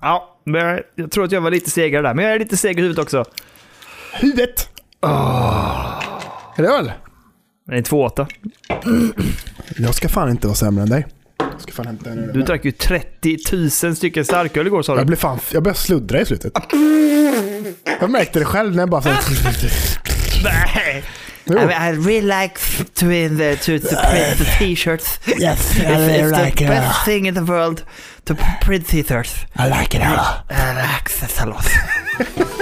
Ja, men jag, jag tror att jag var lite segare där. Men jag är lite seg i huvudet också. Huvudet! Är det öl? Det är en 2,8. Jag ska fan inte vara sämre än dig. Jag ska fan hämta en öl. Du drack ju 30 000 stycken starköl igår sa Jag du. blev fan... Jag började sluddra i slutet. Jag märkte det själv när jag bara... I, I really like to, in the, to, to uh, print the t-shirts. Yes, It's, it's the uh, best thing in the world to print t-shirts. I like it a lot. I like that a lot.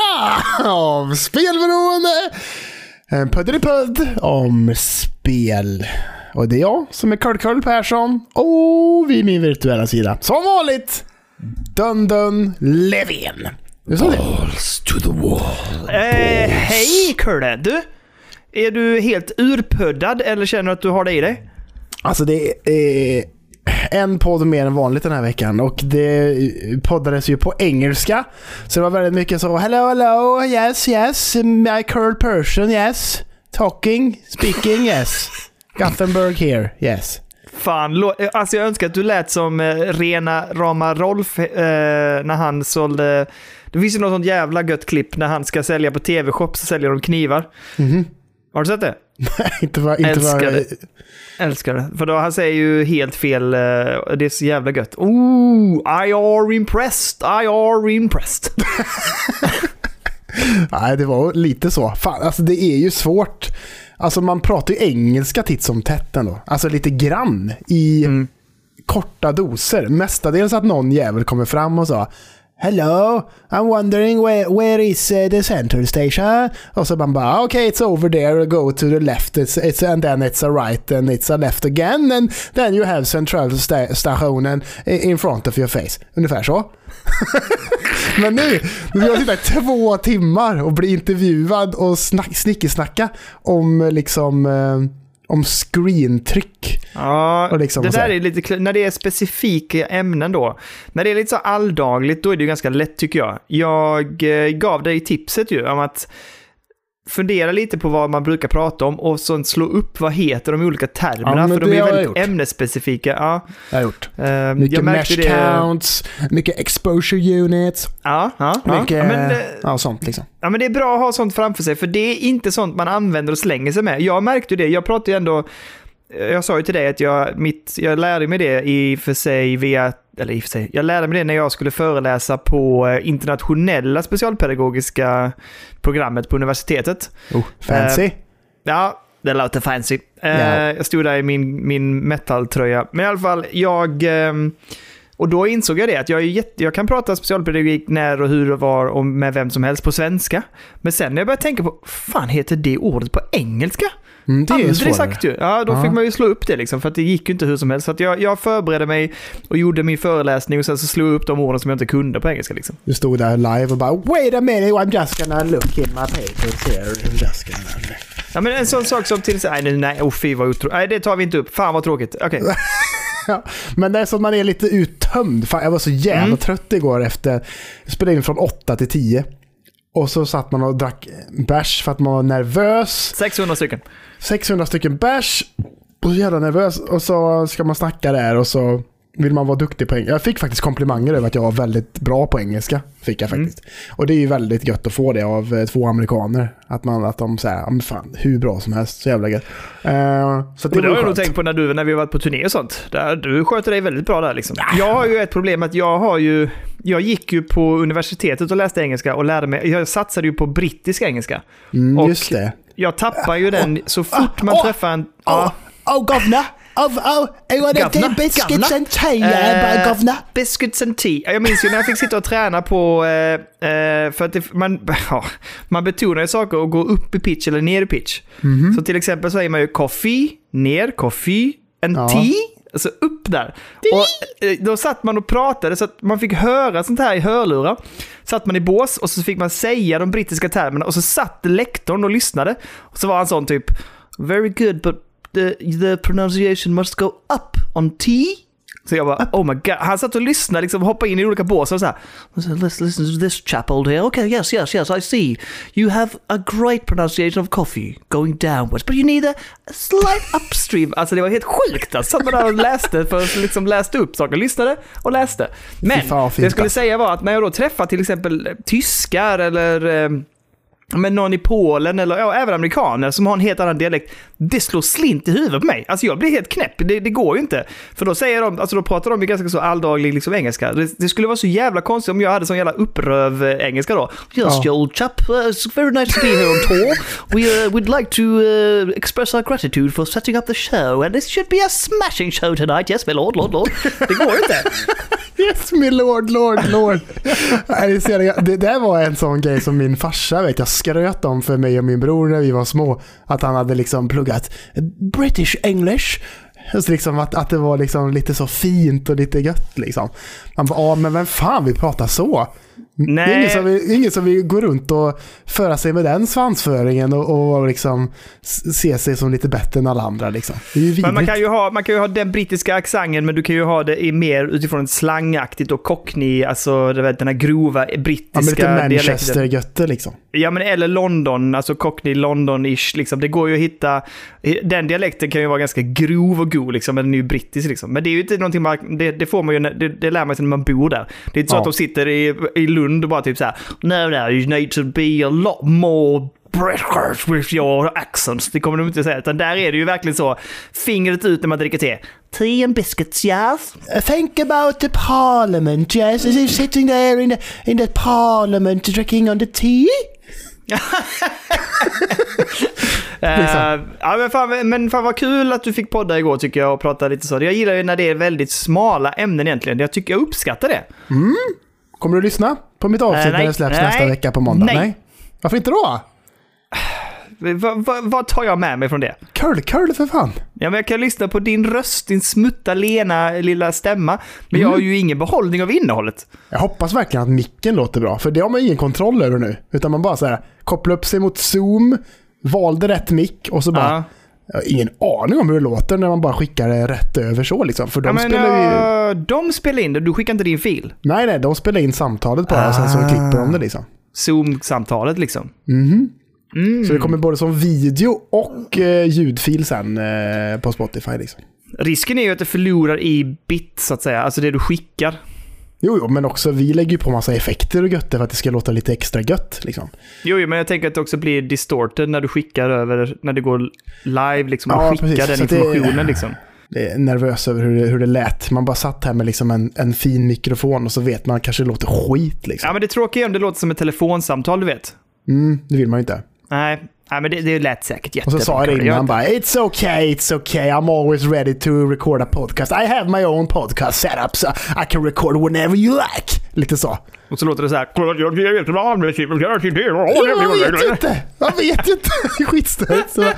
174 av Spelberoende. En puddelipudd om spel. Och det är jag som är Karl-Karl Persson och vid min virtuella sida, som vanligt, Dun-Dun Levin. Du sa det? to the wall. Eh, hej Kurre! Du, är du helt urpuddad eller känner du att du har det i dig? Alltså det är en podd mer än vanligt den här veckan och det poddades ju på engelska. Så det var väldigt mycket så hello hello yes yes my curl person yes talking speaking yes Gothenburg here yes. Fan, alltså jag önskar att du lät som eh, rena rama Rolf eh, när han sålde... Det finns ju något sånt jävla gött klipp när han ska sälja på TV-shop så säljer de knivar. Mhm. Har du sett det? Inte vad, inte Älskar det. Älskar det. För då han säger ju helt fel. eh, Det är så jävla gött. Ooh, I are impressed, I are impressed. Nej, det var lite så. Fan, alltså det är ju svårt. Alltså man pratar ju engelska titt som tätt ändå. Alltså lite grann i Mm. korta doser. Mestadels att någon jävel kommer fram och sa Hello, I'm wondering where, where is uh, the central station? Och så man bara, ah, okay it's over there, go to the left, it's, it's, and then it's a right and it's a left again and then you have central sta- stationen in front of your face. Ungefär så. Men nu, nu har jag sitta i två timmar och bli intervjuad och snack, snickesnacka om liksom eh, om screentryck. Ja, Och liksom det där är lite... När det är specifika ämnen då. När det är lite så alldagligt, då är det ju ganska lätt tycker jag. Jag eh, gav dig tipset ju om att fundera lite på vad man brukar prata om och så slå upp vad heter de olika termerna. Ja, för de är väldigt gjort. ämnesspecifika. Ja, Jag har gjort. eh, Mycket mesh det. counts, mycket exposure units, Ja, ja, mycket ja, men, ja, sånt liksom. Ja, men det är bra att ha sånt framför sig, för det är inte sånt man använder och slänger sig med. Jag märkte det, jag pratade ju ändå... Jag sa ju till dig att jag, mitt, jag lärde mig det i och för sig via... Eller i och för sig, jag lärde mig det när jag skulle föreläsa på eh, internationella specialpedagogiska programmet på universitetet. Oh, fancy. Ja, det låter fancy. Eh, Ja. Jag stod där i min, min metal-tröja. Men i alla fall, jag... ehm, och då insåg jag det, att jag, jätte, jag kan prata specialpedagogik när och hur och var och med vem som helst på svenska. Men sen när jag började tänka på, fan heter det ordet på engelska? Mm, det är Aldrig svårare. sagt ju. Ja, då Ja. fick man ju slå upp det liksom, för att det gick ju inte hur som helst. Så jag, jag förberedde mig och gjorde min föreläsning och sen så slog jag upp de orden som jag inte kunde på engelska liksom. Du stod där live och bara Wait a minute, I'm just gonna look in my papers here. I'm just gonna... Ja, men en sån sak som till nej, nej, nej, oh, fy vad otro... Nej, det tar vi inte upp. Fan vad tråkigt. Okej. Ja, men det är så att man är lite uttömd. Fan, jag var så jävla Mm. trött igår efter... Jag spelade in från 8 till 10. Och så satt man och drack bärs för att man var nervös. 600 stycken. 600 stycken bärs. Och så jävla nervös. Och så ska man snacka där och så vill man vara duktig på engelska. Jag fick faktiskt komplimanger över att jag var väldigt bra på engelska. Fick jag Mm. faktiskt. Och det är ju väldigt gött att få det av eh, två amerikaner. Att, man, att de säger, ja men fan, hur bra som helst. Så jävla gött. Eh, så det Men det har jag nog tänkt på när, du, när vi har varit på turné och sånt. Där, du sköter dig väldigt bra där liksom. Jag har ju ett problem att jag har ju... Jag gick ju på universitetet och läste engelska och lärde mig... Jag satsade ju på brittisk engelska. Mm, och- just det. Jag tappar ju den så fort man oh, träffar en... Oh, Ja, oh, governor. Oh, oh, I want Governor? to biscuits and tea, Eh, governor. Biscuits and tea. Jag minns ju när jag fick sitta och träna på... Eh, eh, för att det, man, ja, man betonar ju saker och går upp i pitch eller ner i pitch. Mhm. Så till exempel säger man ju coffee, ner, coffee, and Ja. tea. alltså upp där. Och eh, då satt man och pratade så att man fick höra sånt här i hörlurar. Satt man i bås och så fick man säga de brittiska termerna och så satt lektorn och lyssnade. Och så var han sån typ Very good but the, the pronunciation must go up on T. Så jag bara, oh my god. Han satt och lyssnade, liksom hoppade in i olika bås och så här. Listen, listen to this chap old here. Okay, yes, yes, yes, I see. You have a great pronunciation of coffee going downwards. But you need a slight upstream. Alltså det var helt sjukt. Alltså, satt man där och läste, för liksom läste upp saker. Lyssnade och läste. Men det jag skulle alltså. säga var att när jag då träffar till exempel tyskar eller eh, men någon i Polen eller ja, även amerikaner som har en helt annan dialekt. Det slår slint i huvudet på mig. Alltså jag blir helt knäpp. Det, det går ju inte. För då säger de, alltså då pratar de ju ganska så alldaglig liksom engelska. Det, det skulle vara så jävla konstigt om jag hade sån jävla uppröv eh, engelska då. Yes, Ja. old chap. Uh, it's very nice to be here on tour. We uh, would like to uh, express our gratitude for setting up the show. And this should be a smashing show tonight. Yes, my lord, lord, lord. Det går inte. Yes, my lord, lord, lord. Det, det där var en sån grej som min farsa vet jag skröt om för mig och min bror när vi var små. Att han hade liksom pluggat British English. Så liksom att, att det var liksom lite så fint och lite gött liksom. Man bara, ja men vem fan vill prata så? Det är Nej. ingen som, vill, ingen som vill gå runt och föra sig med den svansföringen och, och liksom se sig som lite bättre än alla andra. Liksom. Men man kan, ju ha, man kan ju ha den brittiska accenten, men du kan ju ha det i mer utifrån ett slangaktigt och cockney, alltså vet, den här grova Ja, men brittiska lite dialekten. Manchester-götte liksom. Ja, men eller London, alltså cockney, London-ish. Liksom. Det går ju att hitta... Den dialekten kan ju vara ganska grov och god, liksom, men den är ju brittisk. Liksom. Men det är ju inte någonting man... Det, det får man ju... Det, det lär man sig när man bor där. Det är inte så Ja. att de sitter i, i Lund och bara typ så här... No, no, you need to be a lot more British with your accents. Det kommer de inte säga. Utan där är det ju verkligen så. Fingret ut när man dricker te. Tea and biscuits, yes. Think about the parliament, yes, as if sitting there in the, in the parliament drinking on the tea. Eh, ja, men, fan, men fan vad kul att du fick podda igår tycker jag och prata lite så. Jag gillar ju när det är väldigt smala ämnen egentligen. Jag tycker jag uppskattar det. Kommer du lyssna på mitt avsnitt nej, när det släpps nej, nästa vecka på måndag? nej. Varför inte då? Vad va, vad tar jag med mig från det? Curl, curl för fan. Ja, men jag kan lyssna på din röst, din smutta, lena lilla stämma. Men jag har ju ingen behållning av innehållet. Jag hoppas verkligen att micken låter bra, för det har man ingen kontroll över nu. Utan man bara så här, kopplar upp sig mot Zoom, valde rätt mick och så bara... Ja. Jag har ingen aning om hur det låter när man bara skickar det rätt över så liksom. För de Ja, men, spelar ju... de spelar in det, du skickar inte din fil. Nej, nej, de spelar in samtalet bara och sen så Ah. klipper de det liksom. Zoom-samtalet liksom. Mhm. Mm. Så det kommer både som video och eh, ljudfil sen eh, på Spotify liksom. Risken är ju att det förlorar i bit, så att säga. Alltså det du skickar. Jo, jo, men också vi lägger ju på massa effekter och gött för att det ska låta lite extra gött liksom. Jo, jo, men jag tänker att det också blir distorted när du skickar över, när det går live liksom. Och Ja, skickar precis. den Så att det- informationen liksom. Jag är nervös över hur det, hur det lät. Man bara satt här med liksom en, en fin mikrofon och så vet man kanske det låter skit liksom. Ja, men det tråkiga är om det låter som ett telefonsamtal, du vet. Mm, det vill man ju inte. Nej, nej men det, det lät säkert Och jättebra. så sa jag det innan, han bara “It's okay, it's okay, I'm always ready to record a podcast. I have my own podcast setup so I can record whenever you like.” Lite så. Och så låter det så här. Jag vet inte! Jag vet inte! Så,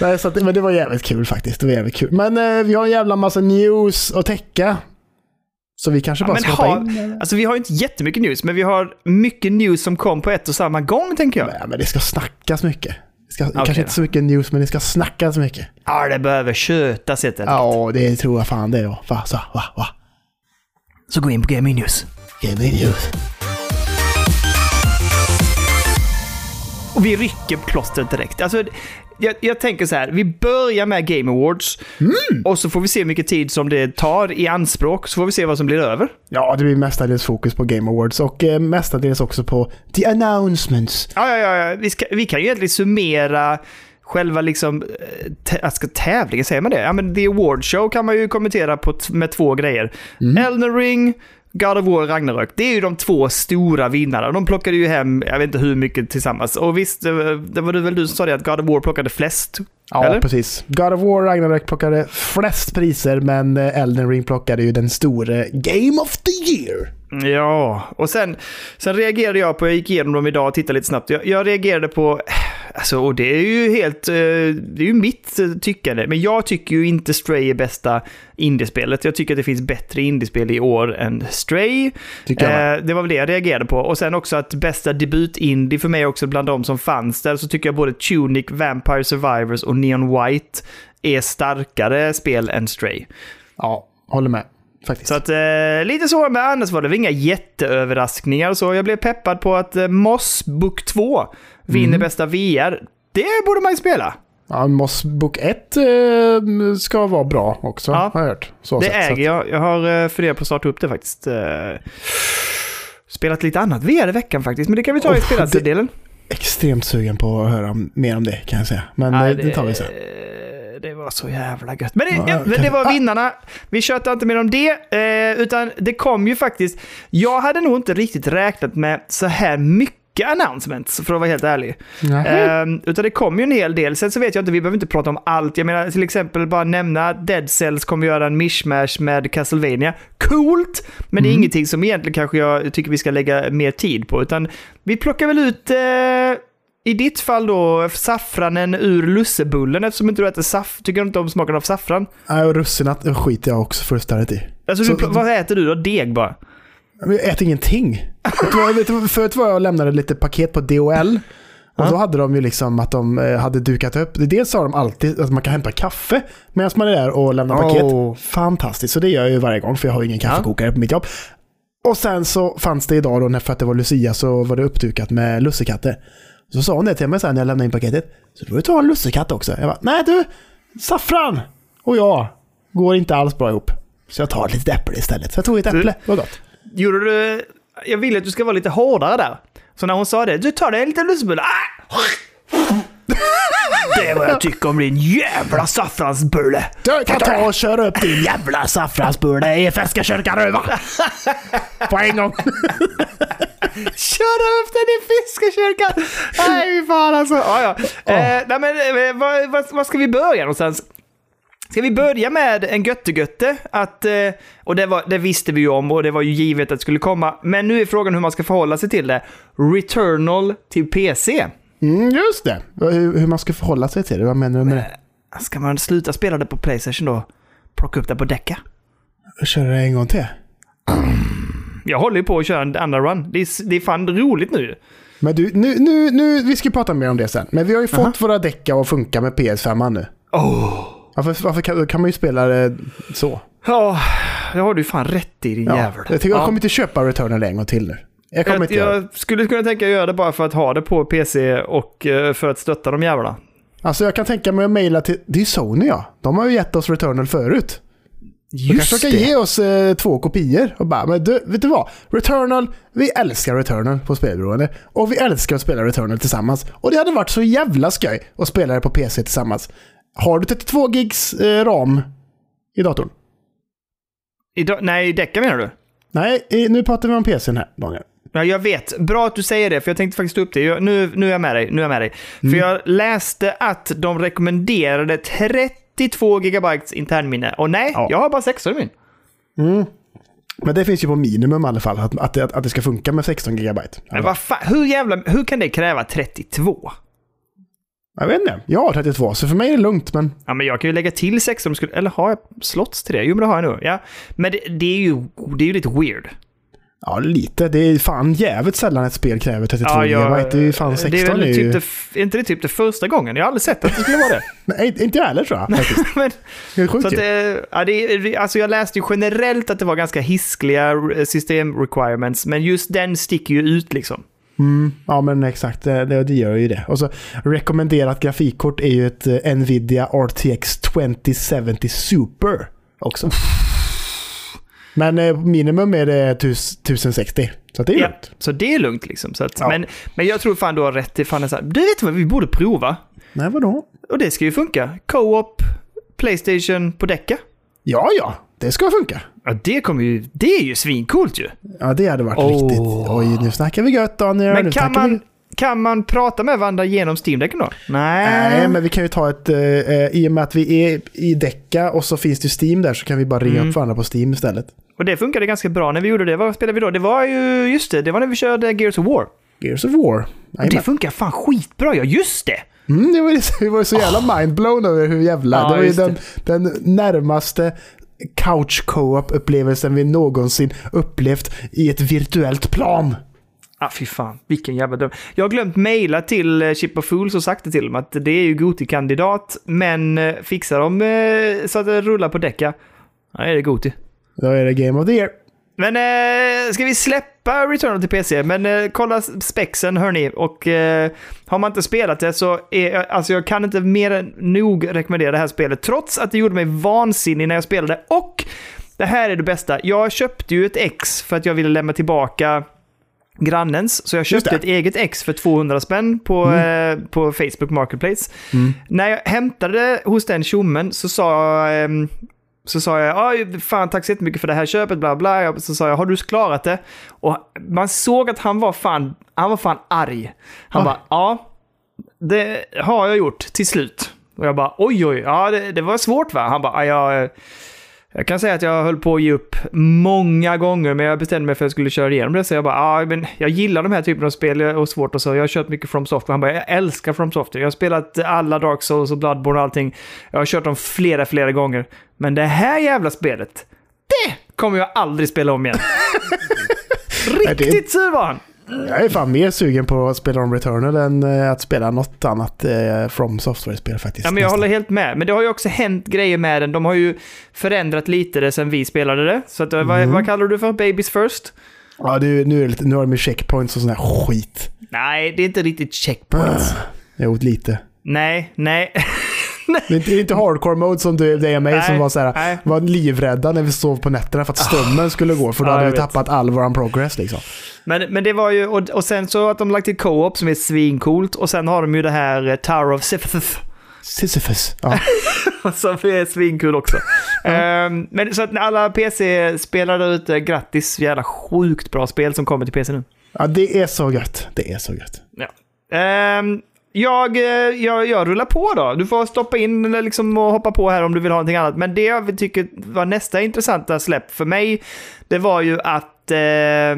nej, så att, men det var jävligt kul faktiskt. Det var jävligt kul. Men eh, vi har en jävla massa news att täcka. Så vi kanske bara Men ska hoppa ha, in. alltså vi har inte jättemycket news, men vi har mycket news som kom på ett och samma gång, tänker jag. Nej, men det ska snackas mycket. Det ska, kanske då. inte så mycket news, men det ska snackas mycket. Ja, det behöver kötas helt enkelt. Ja, det tror jag fan det. Ja. Va, så, va, va. Så gå in på Gaming News. Gaming news. Och vi rycker på plåstret direkt. Alltså, jag, jag tänker så här, vi börjar med Game Awards. Och så får vi se hur mycket tid som det tar i anspråk, så får vi se vad som blir över. Ja, det blir mestadels fokus på Game Awards och eh, mestadels också på the announcements. Ja, ja, ja. Vi, ska, vi kan ju egentligen summera själva liksom, eh, tä, alltså, tävlingen, säger man det? Ja, men The Award Show kan man ju kommentera på med två grejer. Elden Ring, God of War, Ragnarök. Det är ju de två stora vinnarna. De plockade ju hem, jag vet inte hur mycket tillsammans. Och visst, det var, väl du som sa det, att God of War plockade flest? Ja, eller? precis. God of War Ragnarök plockade flest priser, men eh, Elden Ring plockade ju den store Game of the Year. Ja, och sen, sen reagerade jag på, jag gick igenom dem idag och tittade lite snabbt. Jag, jag reagerade på, Alltså, och det är ju helt... eh, Det är ju mitt eh, tyckande. Men jag tycker ju inte Stray är bästa indiespelet. Jag tycker att det finns bättre indiespel i år än Stray. Eh, det var väl det jag reagerade på. Och sen också att bästa debut-indie för mig också bland de som fanns där så tycker jag både Tunic, Vampire Survivors och Neon White är starkare spel än Stray. Ja, håller med. Faktiskt. Så att eh, lite så, men annars var det väl inga jätteöverraskningar och så. Jag blev peppad på att eh, Moss Book 2 vinner Mm. bästa VR. Det borde man ju spela. Ja, Moss Book 1 eh, ska vara bra också, Ja. har jag hört. Så Det sätt, äger jag. Jag har eh, funderat på att starta upp det faktiskt. Eh, spelat lite annat VR i veckan faktiskt, men det kan vi ta i Oh, spelarsidan. Extremt sugen på att höra mer om det kan jag säga. Men Nej, eh, det tar vi sen. Det var så jävla gött. Men det, Ja, det var ah. vinnarna. Vi tjötar inte mer om det, utan det kom ju faktiskt... Jag hade nog inte riktigt räknat med så här mycket announcements, för att vara helt ärlig. Ehm, utan det kom ju en hel del. Sen så vet jag inte, vi behöver inte prata om allt. Jag menar till exempel bara nämna Dead Cells kommer göra en mishmash med Castlevania. Coolt! Men det är ingenting som egentligen kanske jag tycker vi ska lägga mer tid på. Utan vi plockar väl ut, eh, i ditt fall då, saffranen ur lussebullen eftersom inte du äter saff. Tycker du inte om smaken av saffran? Nej, och russinat skiter jag också fullständigt i. Alltså, Så- du, vad äter du då? Deg bara? Jag äter ingenting. förut var jag och lämnade lite paket på DHL. Och Ja. då hade de ju liksom att de eh, hade dukat upp. Dels sa de alltid att man kan hämta kaffe medan man är där och lämnar paket. Oh. Fantastiskt, så det gör jag ju varje gång för jag har ju ingen kaffekokare på mitt jobb. Och sen så fanns det idag då, när- för att det var Lucia, så var det uppdukat med lussekatter. Så sa hon det till mig sen när jag lämnade in paketet. Så får du ta en lussekatt också. Jag bara, nej du, saffran och jag går inte alls bra ihop. Så jag tar ett litet äpple istället. Så jag tog ett äpple, det var gott. Gjorde du... Jag vill att du ska vara lite hårdare där. Så när hon sa det, du tar dig en liten lussebulle. Ah! Det är vad jag tycker om din jävla saffransbulle. Du kan ta och köra upp din jävla saffransbulle i Färska kyrkaröva. På en gång. Köra upp den i fiskekyrkan! Nej, fan alltså. Ja, ja. Eh, nej, men eh, vad, vad, vad ska vi börja någonstans? Ska vi börja med en göttegötte? Att, eh, och det, var, det visste vi ju om och det var ju givet att det skulle komma. Men nu är frågan hur man ska förhålla sig till det. Returnal till PC. Mm, just det. Hur, hur man ska förhålla sig till det. Vad menar du med det? Ska man sluta spela det på Playstation då? Plocka upp det på Decca? Köra det en gång till. Jag håller ju på att köra en andra run. Det är, det är fan roligt nu. Men du, nu, nu, nu, vi ska prata mer om det sen. Men vi har ju fått våra däckar att funka med PS5 nu. Oh. Varför, varför kan, kan man ju spela det så? Ja, det har du fan rätt i din Ja, jävel. jag, tycker, jag Ja. kommer inte köpa Returnal en gång till nu. Jag kommer Jag, inte det. jag skulle kunna tänka göra det bara för att ha det på PC och eh, för att stötta de jävlarna. Alltså jag kan tänka mig att mejla till... Det är Sony ja. De har ju gett oss Returnal förut. Då kanske de kan ge oss eh, två kopior och bara, men du, vet du vad? Returnal, vi älskar Returnal på spelberoende. Och vi älskar att spela Returnal tillsammans. Och det hade varit så jävla skoj att spela det på PC tillsammans. Har du 32 gigs eh, ram i datorn? Idag, nej, Decca menar du? Nej, i, nu pratar vi om PCn här, Daniel. Ja, jag vet. Bra att du säger det, för jag tänkte faktiskt ta upp det. Jag, nu, nu är jag med dig. Nu är jag med dig. Mm. För jag läste att de rekommenderade 32 gigabytes internminne. Och nej, Ja. jag har bara 16 i min. Men det finns ju på minimum i alla fall, att, att, att det ska funka med 16 gigabyte. Men vad fan, hur jävla... Hur kan det kräva 32? Jag vet inte, jag har 32 så för mig är det lugnt men... Ja, men jag kan ju lägga till 16 om skulle... Eller har jag slots till det? Jo, men det har jag nog. Ja. Men det, det, är ju, det är ju lite weird. Ja, lite. Det är fan jävligt sällan ett spel kräver 32 Ja, jag-. Det är fan 16 det är väl är ju... typ det, är inte det typ det första gången? Jag har aldrig sett att det skulle vara det. Nej, inte jag heller tror jag men, Det är sjukt så att, eh, ja, det, är- alltså jag läste ju generellt att det var ganska hiskliga eh, system requirements, men just den sticker ju ut liksom. Mm, ja, men exakt. Det, det, gör ju det. Och så rekommenderat grafikkort är ju ett eh, Nvidia RTX 2070 Super också. Men eh, minimum är det 1060. Så det är Ja, lugnt. så det är lugnt liksom. Så att, Ja. men, men jag tror fan du har rätt. Fan så här, du vet vad vi borde prova? Nej, vadå? Och det ska ju funka. Co-op, Playstation på Decca. Ja, ja. Det ska funka. Ja, det kommer ju... Det är ju svincoolt ju. Ja, det hade varit Åh. riktigt... Oj, nu snackar vi gött Daniel. Men nu kan snackar vi- man, kan man prata med varandra genom Steam-däcken då? Nej. Nej, men vi kan ju ta ett... Eh, eh, I och med att vi är i Decca och så finns det Steam där så kan vi bara ringa Mm. upp varandra på Steam istället. Och det funkade ganska bra när vi gjorde det. Vad spelade vi då? Det var ju... Just det, det var när vi körde Gears of War. Gears of War. Och det funkar fan skitbra, ja just det! Mm, det var ju vi var ju så jävla mindblown över hur jävla... Ja, det var ju den, den närmaste couch co-op-upplevelsen vi någonsin upplevt i ett virtuellt plan. Ah, fy fan, vilken jävla dröm. Jag har glömt mejla till eh, Chip of Fools och sagt det till dem att det är ju Goti-kandidat, men eh, fixar de eh, så att det rullar på däcka, ja, är det Goti. Då är det Game of the Year. Men eh, ska vi släppa Returnal till PC? Men eh, kolla spexen hörni. Och eh, har man inte spelat det så är alltså jag kan inte mer än nog rekommendera det här spelet. Trots att det gjorde mig vansinnig när jag spelade. Och det här är det bästa. Jag köpte ju ett X för att jag ville lämna tillbaka grannens. Så jag köpte ett eget X för 200 spänn på, eh, på Facebook Marketplace. När jag hämtade hos den tjommen så sa ehm, så sa jag, "Oj, fan tack så jättemycket för det här köpet, bla bla. Så sa jag, har du klarat det? Och man såg att han var fan, han var fan arg. Han Ah. bara, ja, det har jag gjort till slut. Och jag bara, oj oj, ja det, det var svårt va? Han bara, ja, jag, jag kan säga att jag höll på att ge upp många gånger, men jag bestämde mig för att jag skulle köra igenom det. Så jag bara, ja, men jag gillar de här typerna av spel och svårt och så. Jag har kört mycket From Software. Han bara, jag älskar From Software. Jag har spelat alla Dark Souls och Bloodborne och allting. Jag har kört dem flera, flera gånger. Men det här jävla spelet, det kommer jag aldrig spela om igen. Riktigt sur var han. Jag är fan mer sugen på att spela om Returnal än eh, att spela något annat eh, From Software-spel faktiskt. Ja, men jag nästan. håller helt med. Men det har ju också hänt grejer med den. De har ju förändrat lite det sen vi spelade det. Så att, eh, vad, vad kallar du för? Babies first? Ja, det, nu, är lite, nu har de ju checkpoints och sån här skit. Nej, det är inte riktigt checkpoints. Jo, lite. Nej, nej. Det är inte, det är inte hardcore mode som du, det är mig Nej, som var, så här, var livrädda när vi sov på nätterna för att strömmen skulle gå. För då Ja, hade vi vet. tappat all våran progress liksom. Men, men det var ju, och, och sen så att de lagt till co-op som är svincoolt. Och sen har de ju det här eh, Tower of Sisyphus Sisyphus. Ja. som är svinkul också. Ehm, men så att alla PC-spelare där ute, grattis. Jävla sjukt bra spel som kommer till PC nu. ja, det är så gött. Det är så gött. Ja. Ehm, jag, eh, jag, jag rullar på då. Du får stoppa in eller liksom och hoppa på här om du vill ha någonting annat. Men det jag tycker var nästa intressanta släpp för mig, det var ju att eh,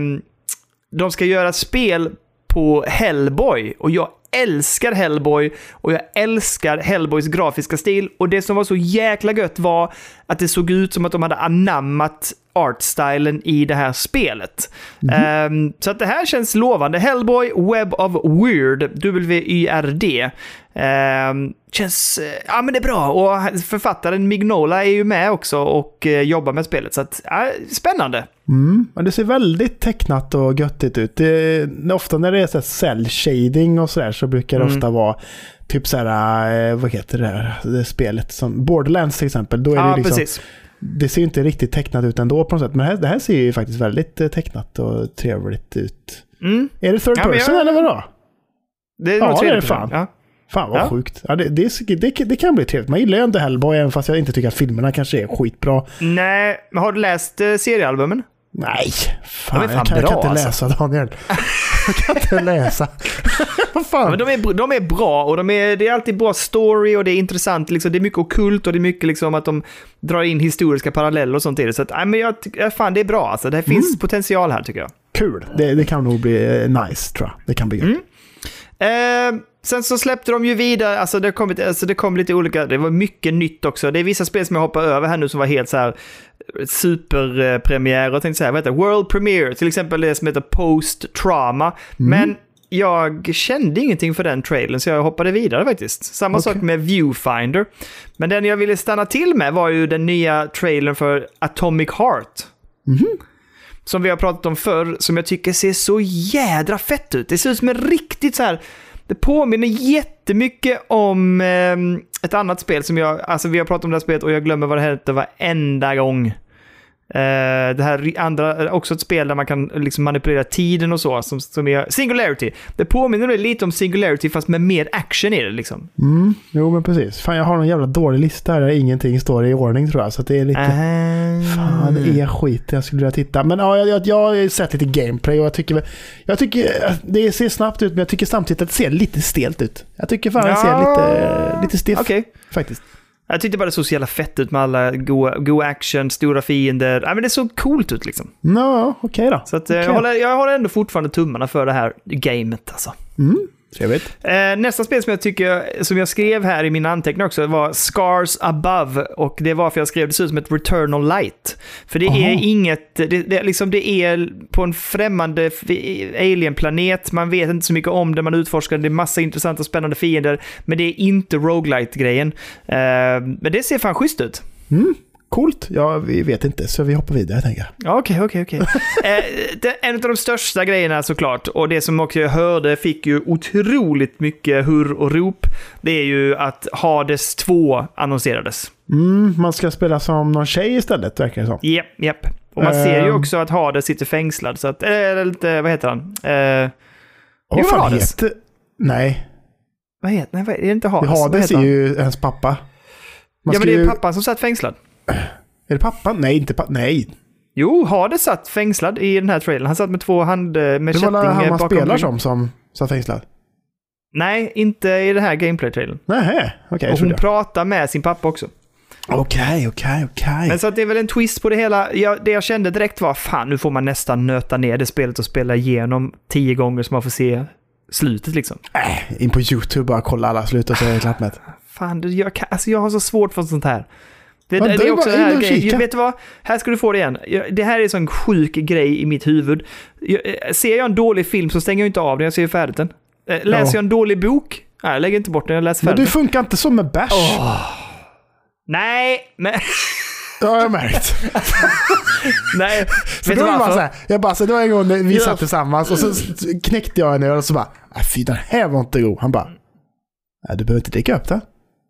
de ska göra spel på Hellboy. Och jag älskar Hellboy och jag älskar Hellboys grafiska stil. Och det som var så jäkla gött var att det såg ut som att de hade anammat artstylen i det här spelet. Ehm, så att det här känns lovande. Hellboy Web of Weird, W-Y-R-D. Ehm, känns, eh, ja men det är bra. Och författaren Mignola är ju med också och eh, jobbar med spelet. Så att, ja, spännande. Mm. Men det ser väldigt tecknat och göttigt ut. Det, ofta när det är så här cell shading och sådär så brukar det Mm. ofta vara typ så här, eh, vad heter det här det spelet som Borderlands till exempel. Då är Ja, det liksom, precis. det ser inte riktigt tecknat ut ändå på något sätt. Men det här, det här ser ju faktiskt väldigt eh, tecknat och trevligt ut. Mm. Är det third Ja, person jag- eller vadå? Det är Ja, det är det fan. Ja. Fan vad Ja. sjukt. Ja, det, det, det, det kan bli trevligt. Man gillar ju inte Hellboy även fast jag inte tycker att filmerna kanske är skitbra. Nej, men har du läst eh, seriealbumen? Nej, fan, fan jag, kan, jag kan bra, inte alltså. läsa Daniel. jag kan inte läsa. Fan? men de, är, de är bra och de är, det är alltid bra story och det är intressant. Liksom, det är mycket okult och det är mycket liksom att de drar in historiska paralleller och sånt i det. Så att, nej, men jag fan det är bra alltså. Det finns potential här tycker jag. Kul. Det, det kan nog bli eh, nice tror jag. Det kan bli gött. Mm. Eh, sen så släppte de ju vidare, alltså det, kom, lite- alltså det kom lite olika, det var mycket nytt också. Det är vissa spel som jag hoppar över här nu som var helt så här superpremiär och jag tänkte säga, vad heter det? World Premiere, till exempel det som heter Post Trauma. Men jag kände ingenting för den trailern så jag hoppade vidare faktiskt. Samma Okej. sak med Viewfinder. Men den jag ville stanna till med var ju den nya trailern för Atomic Heart. Som vi har pratat om förr, som jag tycker ser så jädra fett ut. Det ser ut som en riktigt så här... Det påminner jättemycket om eh, ett annat spel som jag... Alltså vi har pratat om det här spelet och jag glömmer vad det heter varenda gång. Eh, det här andra, eh, också ett spel där man kan liksom manipulera tiden och så, som, som är Singularity. Det påminner mig lite om Singularity fast med mer action i det liksom. Mm. Jo men precis. Fan jag har någon jävla dålig lista här där ingenting står i ordning tror jag. Så det är lite... Fan, det är skit. Jag skulle vilja titta. Men ja, jag, jag, har sett lite gameplay och jag tycker, jag tycker att det ser snabbt ut men jag tycker samtidigt att det ser lite stelt ut. Jag tycker fan det ser Ja. lite, lite stiff Okej. faktiskt. Jag tyckte bara det såg så jävla fett ut med alla goa, goa action, stora fiender. Ja, men det såg coolt ut liksom. Nå, okej då. Så att, eh, jag, håller, jag håller ändå fortfarande tummarna för det här gamet alltså. Mm, trevligt. Eh, nästa spel som jag tycker, som jag skrev här i mina anteckningar också, var Scars Above. Och det var för jag skrev det ser ut som ett Returnal Light. För det Aha. är inget, det, det, liksom det är på en främmande alienplanet, man vet inte så mycket om det, man utforskar det, är massa intressanta och spännande fiender, men det är inte roguelite-grejen. Eh, men det ser fan schysst ut. Mm, coolt. Ja, vi vet inte, så vi hoppar vidare tänker jag. Ja, Okej, okej, okej. Eh, En av de största grejerna såklart, och det som också jag hörde fick ju otroligt mycket hurr och rop, det är ju att Hades 2 annonserades. Mm, man ska spela som någon tjej istället, verkar det som. Japp, japp. Och man ser ju Ehm. också att Hades sitter fängslad, så att, eller lite, vad heter han? Eh, Jo, vad fan Hades. heter... Nej, vad heter, nej, vad- är det inte Hades? Hades är han? ju ens pappa. Man Ja, men det är ju pappan som satt fängslad. Är det pappan? Nej, inte pappan. Nej. Jo, Hades satt fängslad i den här trailern. Han satt med två hand eh, med Det var kätting han man spelar som som satt fängslad. Nej, inte i den här gameplay-trailern. Nej, okej. och Okay, hon pratar med sin pappa också. Okej, okej, okej. Men så att det är väl en twist på det hela. Jag, det jag kände direkt var, fan nu får man nästan nöta ner det spelet och spela igenom tio gånger så man får se slutet liksom. Äh, in på YouTube bara kolla alla slut och så är det klart med. Fan, jag, kan, alltså jag har så svårt för sånt här. Det, Ja, det, då är också här grejen. kika. Vet du vad? Här ska du få det igen. Jag- Det här är en sån sjuk grej i mitt huvud. Jag, eh, ser jag en dålig film så stänger jag inte av den, jag ser färdigt den. Eh, Läser Ja. jag en dålig bok? Nej, jag lägger inte bort den, jag läser Men färdigt du den. funkar inte så med bärs. Nej, men... Det har jag märkt. nej. Så Vet då du det bara så varför? här, jag bara, så det var en gång när vi Ja. satt tillsammans och så knäckte jag en öl och så bara, äh, fy den här var inte god. Han bara, nej du behöver inte dricka upp den.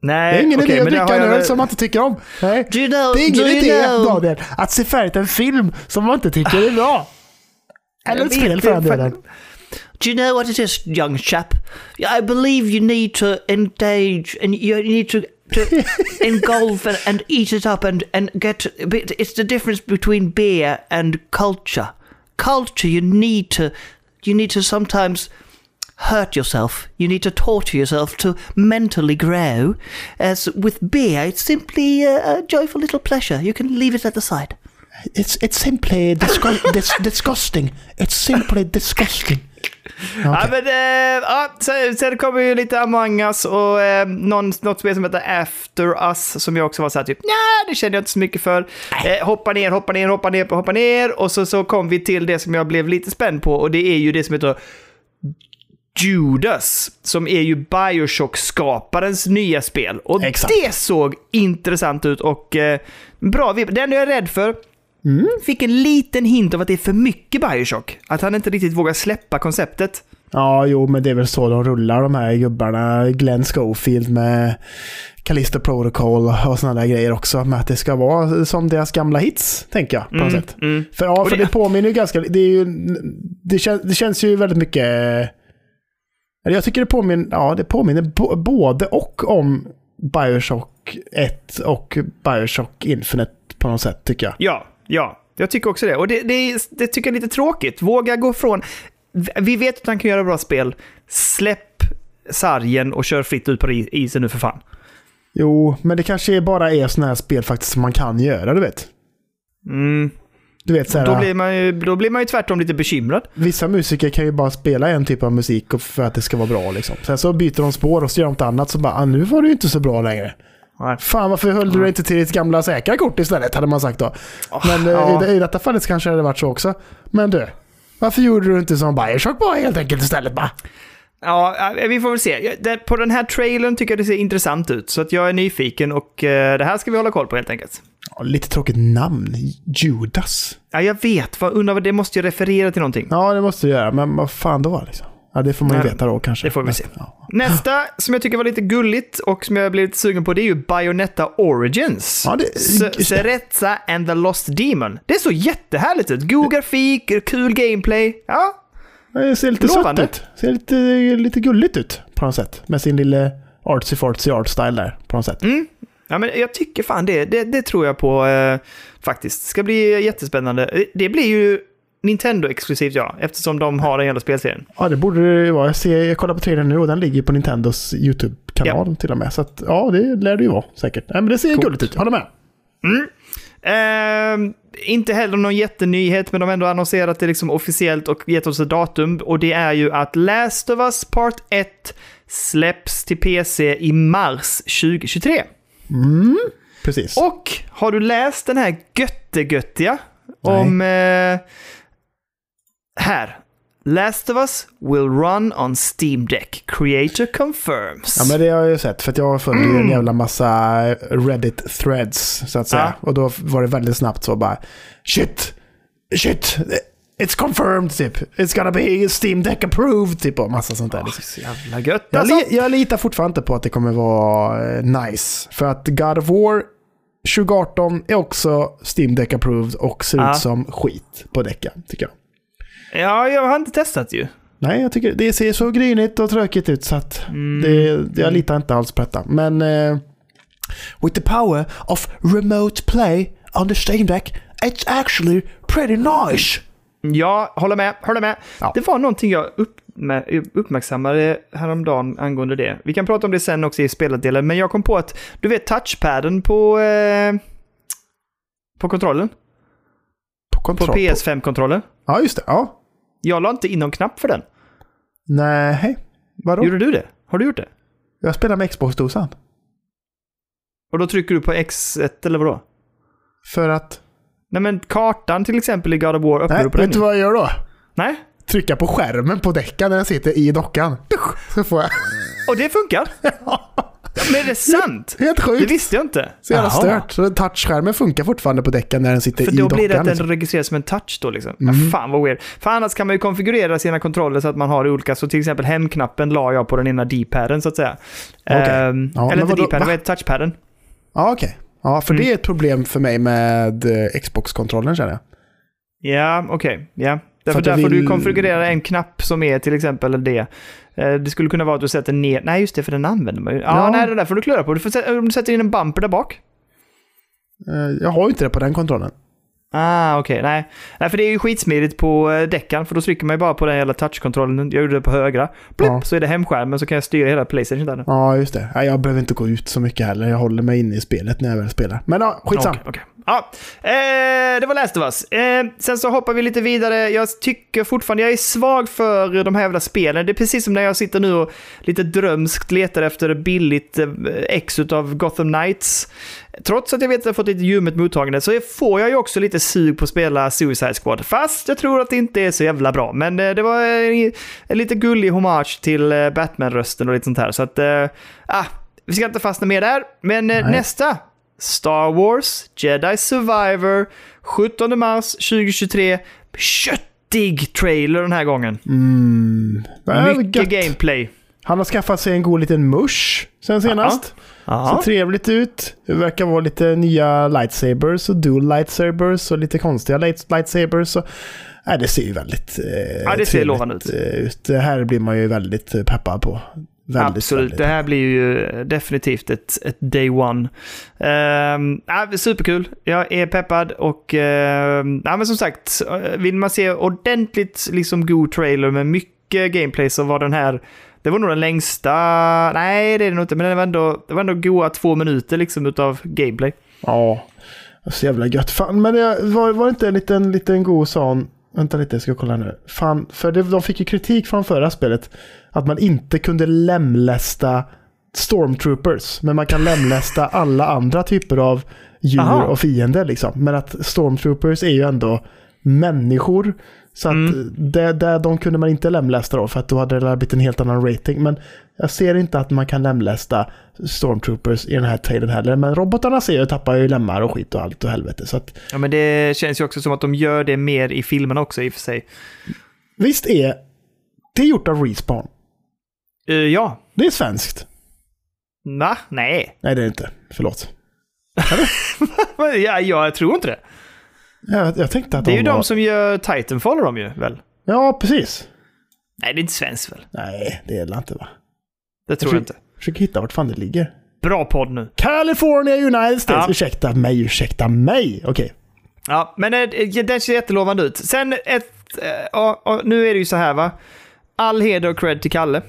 Nej, Det är ingen okej, idé att dricka en öl som man inte tycker om. Nej. Do you know, Det är ingen idé, know- Daniel, att se färdigt en film som man inte tycker är bra. Eller ett spel för den delen. Do you know what it is, young chap? I believe you need to engage and you need to, to engulf and, and eat it up and, and get. It's the difference between beer and culture. Culture, you need to, you need to sometimes hurt yourself. You need to torture yourself to mentally grow. As with beer, it's simply a, a joyful little pleasure. You can leave it at the side. It's, it's simply disgu- dis disgusting. It's simply disgusting. Ja, Okej. men, eh, ja, sen, sen kommer ju lite Among Us och eh, någon, något spel som heter After Us som jag också var så här typ, nej det känner jag inte så mycket för. Eh, hoppa ner, hoppa ner, hoppa ner, hoppa ner och så, så kom vi till det som jag blev lite spänd på och det är ju det som heter Judas, som är ju Bioshock-skaparens nya spel. Och Exakt. det såg intressant ut och eh, bra vibb. Det enda jag är rädd för, Mm. fick en liten hint av att det är för mycket Bioshock. Att han inte riktigt vågar släppa konceptet. Ja, jo, men det är väl så de rullar de här gubbarna. Glenn Schofield med Callisto Protocol och sådana där grejer också. Med att det ska vara som deras gamla hits, tänker jag på något sätt. mm. För, ja, för det- det, påminner ju ganska... Det, är ju, det, kän, det känns ju väldigt mycket... Jag tycker det påminner, ja, det påminner både och om Bioshock 1 och Bioshock Infinite på något sätt, tycker jag. Ja, ja. Jag tycker också det. Och det, det, det tycker jag är lite tråkigt. Våga gå från... Vi vet att han kan göra bra spel. Släpp sargen och kör fritt ut på isen nu för fan. Jo, men det kanske bara är sådana här spel faktiskt som man kan göra, du vet. Mm. Du vet, så här, Då, blir man ju, då blir man ju tvärtom lite bekymrad. Vissa musiker kan ju bara spela en typ av musik för att det ska vara bra. Liksom. Sen så byter de spår och så gör de något annat så bara, ah, nu var det ju inte så bra längre. Nej. Fan, varför höll du dig inte till ditt gamla säkra kort istället, hade man sagt då. Men eh, ja. i, i detta fallet kanske det hade varit så också. Men du, varför gjorde du inte som Bioshock bara helt enkelt istället bara? Ja, vi får väl se. På den här trailern tycker jag det ser intressant ut. Så att jag är nyfiken och eh, det här ska vi hålla koll på helt enkelt. Lite tråkigt namn, Judas. Ja, jag vet. Vad, undrar det måste ju referera till någonting. Ja, det måste du göra, men vad fan då liksom? Ja, det får man ju veta då kanske. det får vi se. Ja. Nästa som jag tycker var lite gulligt och som jag blev lite sugen på det är ju Bayonetta Origins. Ja, det- and the Lost Demon. Det såg jättehärligt ut. God grafik, kul gameplay. Ja, Det ser lite sött ut. Ser lite, lite gulligt ut på något sätt. Med sin lilla artsy fartsy art style där på något sätt. Mm. Ja, men jag tycker fan det. Det, det tror jag på eh, faktiskt. Det ska bli jättespännande. Eh, Det blir ju Nintendo-exklusivt ja, eftersom de har den hela spelserien. Ja, det borde det ju vara. Jag, ser, jag kollar på trailern nu och den ligger på Nintendos YouTube kanal till och med. Så att, ja, det lär det ju vara säkert. Nej, men det ser Coolt. gulligt ut, håller med. Ehm, inte heller någon jättenyhet, men de har ändå annonserat det liksom officiellt och gett oss ett datum. Och det är ju att Last of Us Part 1 släpps till PC i mars 2023. Precis. Och har du läst den här göttegöttiga om... Eh, här. Last of Us will run on Steam Deck. Creator confirms. Ja, men det har jag ju sett. För jag följer ju en jävla massa Reddit-threads, så att säga. Ja. Och då var det väldigt snabbt så bara Shit! Shit! It's confirmed, typ. It's gonna be Steam Deck approved, typ. Och massa sånt där. Åh, liksom. så jävla gött Jag, alltså. li- jag litar fortfarande inte på att det kommer vara eh, nice. För att God of War 2018 är också Steam Deck approved och ser Ja. ut som skit på däcken, tycker jag. Ja, jag har inte testat ju. Nej, jag tycker det ser så grynigt och tråkigt ut så att Mm. det, jag litar inte alls på detta. Men eh, with the power of remote play on the Steam Deck, it's actually pretty nice. Ja, håller med. Håller med. Ja. Det var någonting jag upp, med, uppmärksammade häromdagen angående det. Vi kan prata om det sen också i spelardelen, men jag kom på att du vet touchpaden på, eh, på kontrollen? På På kontroll. PS5-kontrollen? Ja, just det. Ja. Jag la inte in någon knapp för den. Nej, vadå? Gjorde du det? Har du gjort det? Jag spelar med Xbox-dosan. Och då trycker du på X1 eller vadå? För att... Nej men kartan till exempel i God of War, öppnar Nej, du på vet den? du vad jag gör då? Nej? Trycka på skärmen på däcken när jag sitter i dockan. Så får jag... Och det funkar? Ja, men är det sant? Helt Det sjukt. visste jag inte. Så jävla stört. Så touchskärmen funkar fortfarande på däcken när den sitter För i då dockan. blir det att den liksom. registreras som en touch då liksom. Mhm. Ja, fan vad weird. För annars kan man ju konfigurera sina kontroller så att man har olika. Så till exempel hemknappen la jag på den ena D-paden så att säga. Okej. Ehm, Ja, eller inte? D-paden, Va? vad heter touchpaden? Ja, okej. Ja, för Mm. det är ett problem för mig med eh, Xbox-kontrollen känner jag. Ja, okej. Ja. Därför där får du vill- konfigurera en knapp som är till exempel det. Eh, Det skulle kunna vara att du sätter ner... Nej, just det, för den använder man ju. Ja, Ja. nej, det där får du klura på. Du får sätta, om du sätter in en bumper där bak. Eh, Jag har ju inte det på den kontrollen. Ah, okej. Nej. nej, för det är ju skitsmidigt på eh, däcken. För då trycker man ju bara på den jävla touchkontrollen. Jag gjorde det på högra. Blipp, Ja. så är det hemskärmen så kan jag styra hela Playstation där. Ja, just det. Jag behöver inte gå ut så mycket heller. Jag håller mig inne i spelet när jag väl spelar. Men ja, skitsam. Okej, okej. Ja, eh, det var Last of Us. Eh, sen så hoppar vi lite vidare. Jag tycker fortfarande jag är svag för de här jävla spelen. Det är precis som när jag sitter nu och lite drömskt letar efter billigt eh, ex av Gotham Knights. Trots att jag vet att jag fått lite ljummet mottagande så får jag ju också lite sug på att spela Suicide Squad. Fast jag tror att det inte är så jävla bra. Men det var en, en lite gullig hommage till Batman-rösten och lite sånt här. Så att, eh, ah, vi ska inte fastna mer där. Men Nej. nästa Star Wars Jedi Survivor 17 mars 2023. Köttig trailer den här gången. Mm. Äh, Mycket gameplay. Han har skaffat sig en god liten mush sen senast. Ja. Ser trevligt ut. Det verkar vara lite nya lightsabers och dual lightsabers och lite konstiga light lightsabers. Och, nej, det ser ju väldigt eh, Ja, det ser lovande ut. eh, ut. Det här blir man ju väldigt eh, peppad på. Väldigt, Absolut, väldigt. det här blir ju definitivt ett, ett day one. Ja, superkul, jag är peppad och ja, men som sagt, vill man se ordentligt liksom god trailer med mycket gameplay så var den här, det var nog den längsta, nej det är det nog inte, men det var ändå, det var ändå goa två minuter liksom utav gameplay. Ja, så jävla gött. Fan, men det var, var det inte en liten, liten god sån... Vänta lite, jag ska kolla nu. Fan, för det, de fick ju kritik från förra spelet. Att man inte kunde lemlästa stormtroopers. Men man kan lemlästa alla andra typer av djur Aha. och fiender. Liksom. Men att stormtroopers är ju ändå människor. Så att Mm. det, det, de kunde man inte lemlästa då. För att då hade det blivit en helt annan rating. Men jag ser inte att man kan lemlästa stormtroopers i den här trailern heller. Men robotarna ser jag tappar ju lemmar och skit och allt och helvete. Så att Ja, men det känns ju också som att de gör det mer i filmerna också i och för sig. visst är det är gjort av Respawn. Eh, ja. Det är svenskt. Va? Nej. Nej, det är det inte. Förlåt. ja, jag tror inte det. Jag, jag tänkte att Det är ju de var... de som gör Titanfall de ju, väl? Ja, precis. Nej, det är inte svenskt väl? Nej, det är det inte va? Det tror jag inte. Försöker hitta vart fan det ligger. Bra podd nu. California, United States. Ja. Ursäkta mig, ursäkta mig. Okej. Ja, men eh, den ser jättelovande ut. Sen ett... eh, ja, ja, nu är det ju så här va. All heder och cred till Kalle.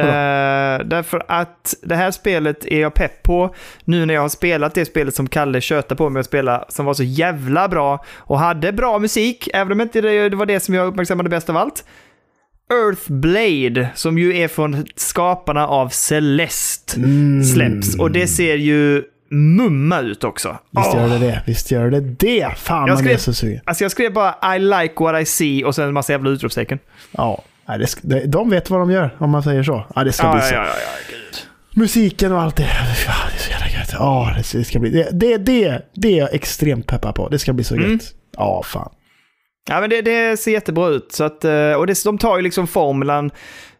Eh, därför att det här spelet är jag pepp på nu när jag har spelat det spelet som Kalle tjötade på mig att spela, som var så jävla bra och hade bra musik, även om inte det, det var det som jag uppmärksammade bäst av allt. Earthblade, som ju är från skaparna av Celeste, Mm. släpps. Och det ser ju mumma ut också. Visst gör det det. Visst gör det det. Fan, Jag man är så sugen. Alltså jag skrev bara I like what I see och sen en massa jävla utropstecken. Ja. Nej, det, de vet vad de gör, om man säger så. Ja, det ska Ja, bli ja, så. ja, ja, ja. Musiken och allt det. Ja, det är så jävla gött. Ja, det, det ska bli... Det, det, det, det är jag extremt peppad på. Det ska bli så Mm. gött. Ja, fan. Ja, men det, det ser jättebra ut. Så att, eh, och det, de tar ju liksom formulan.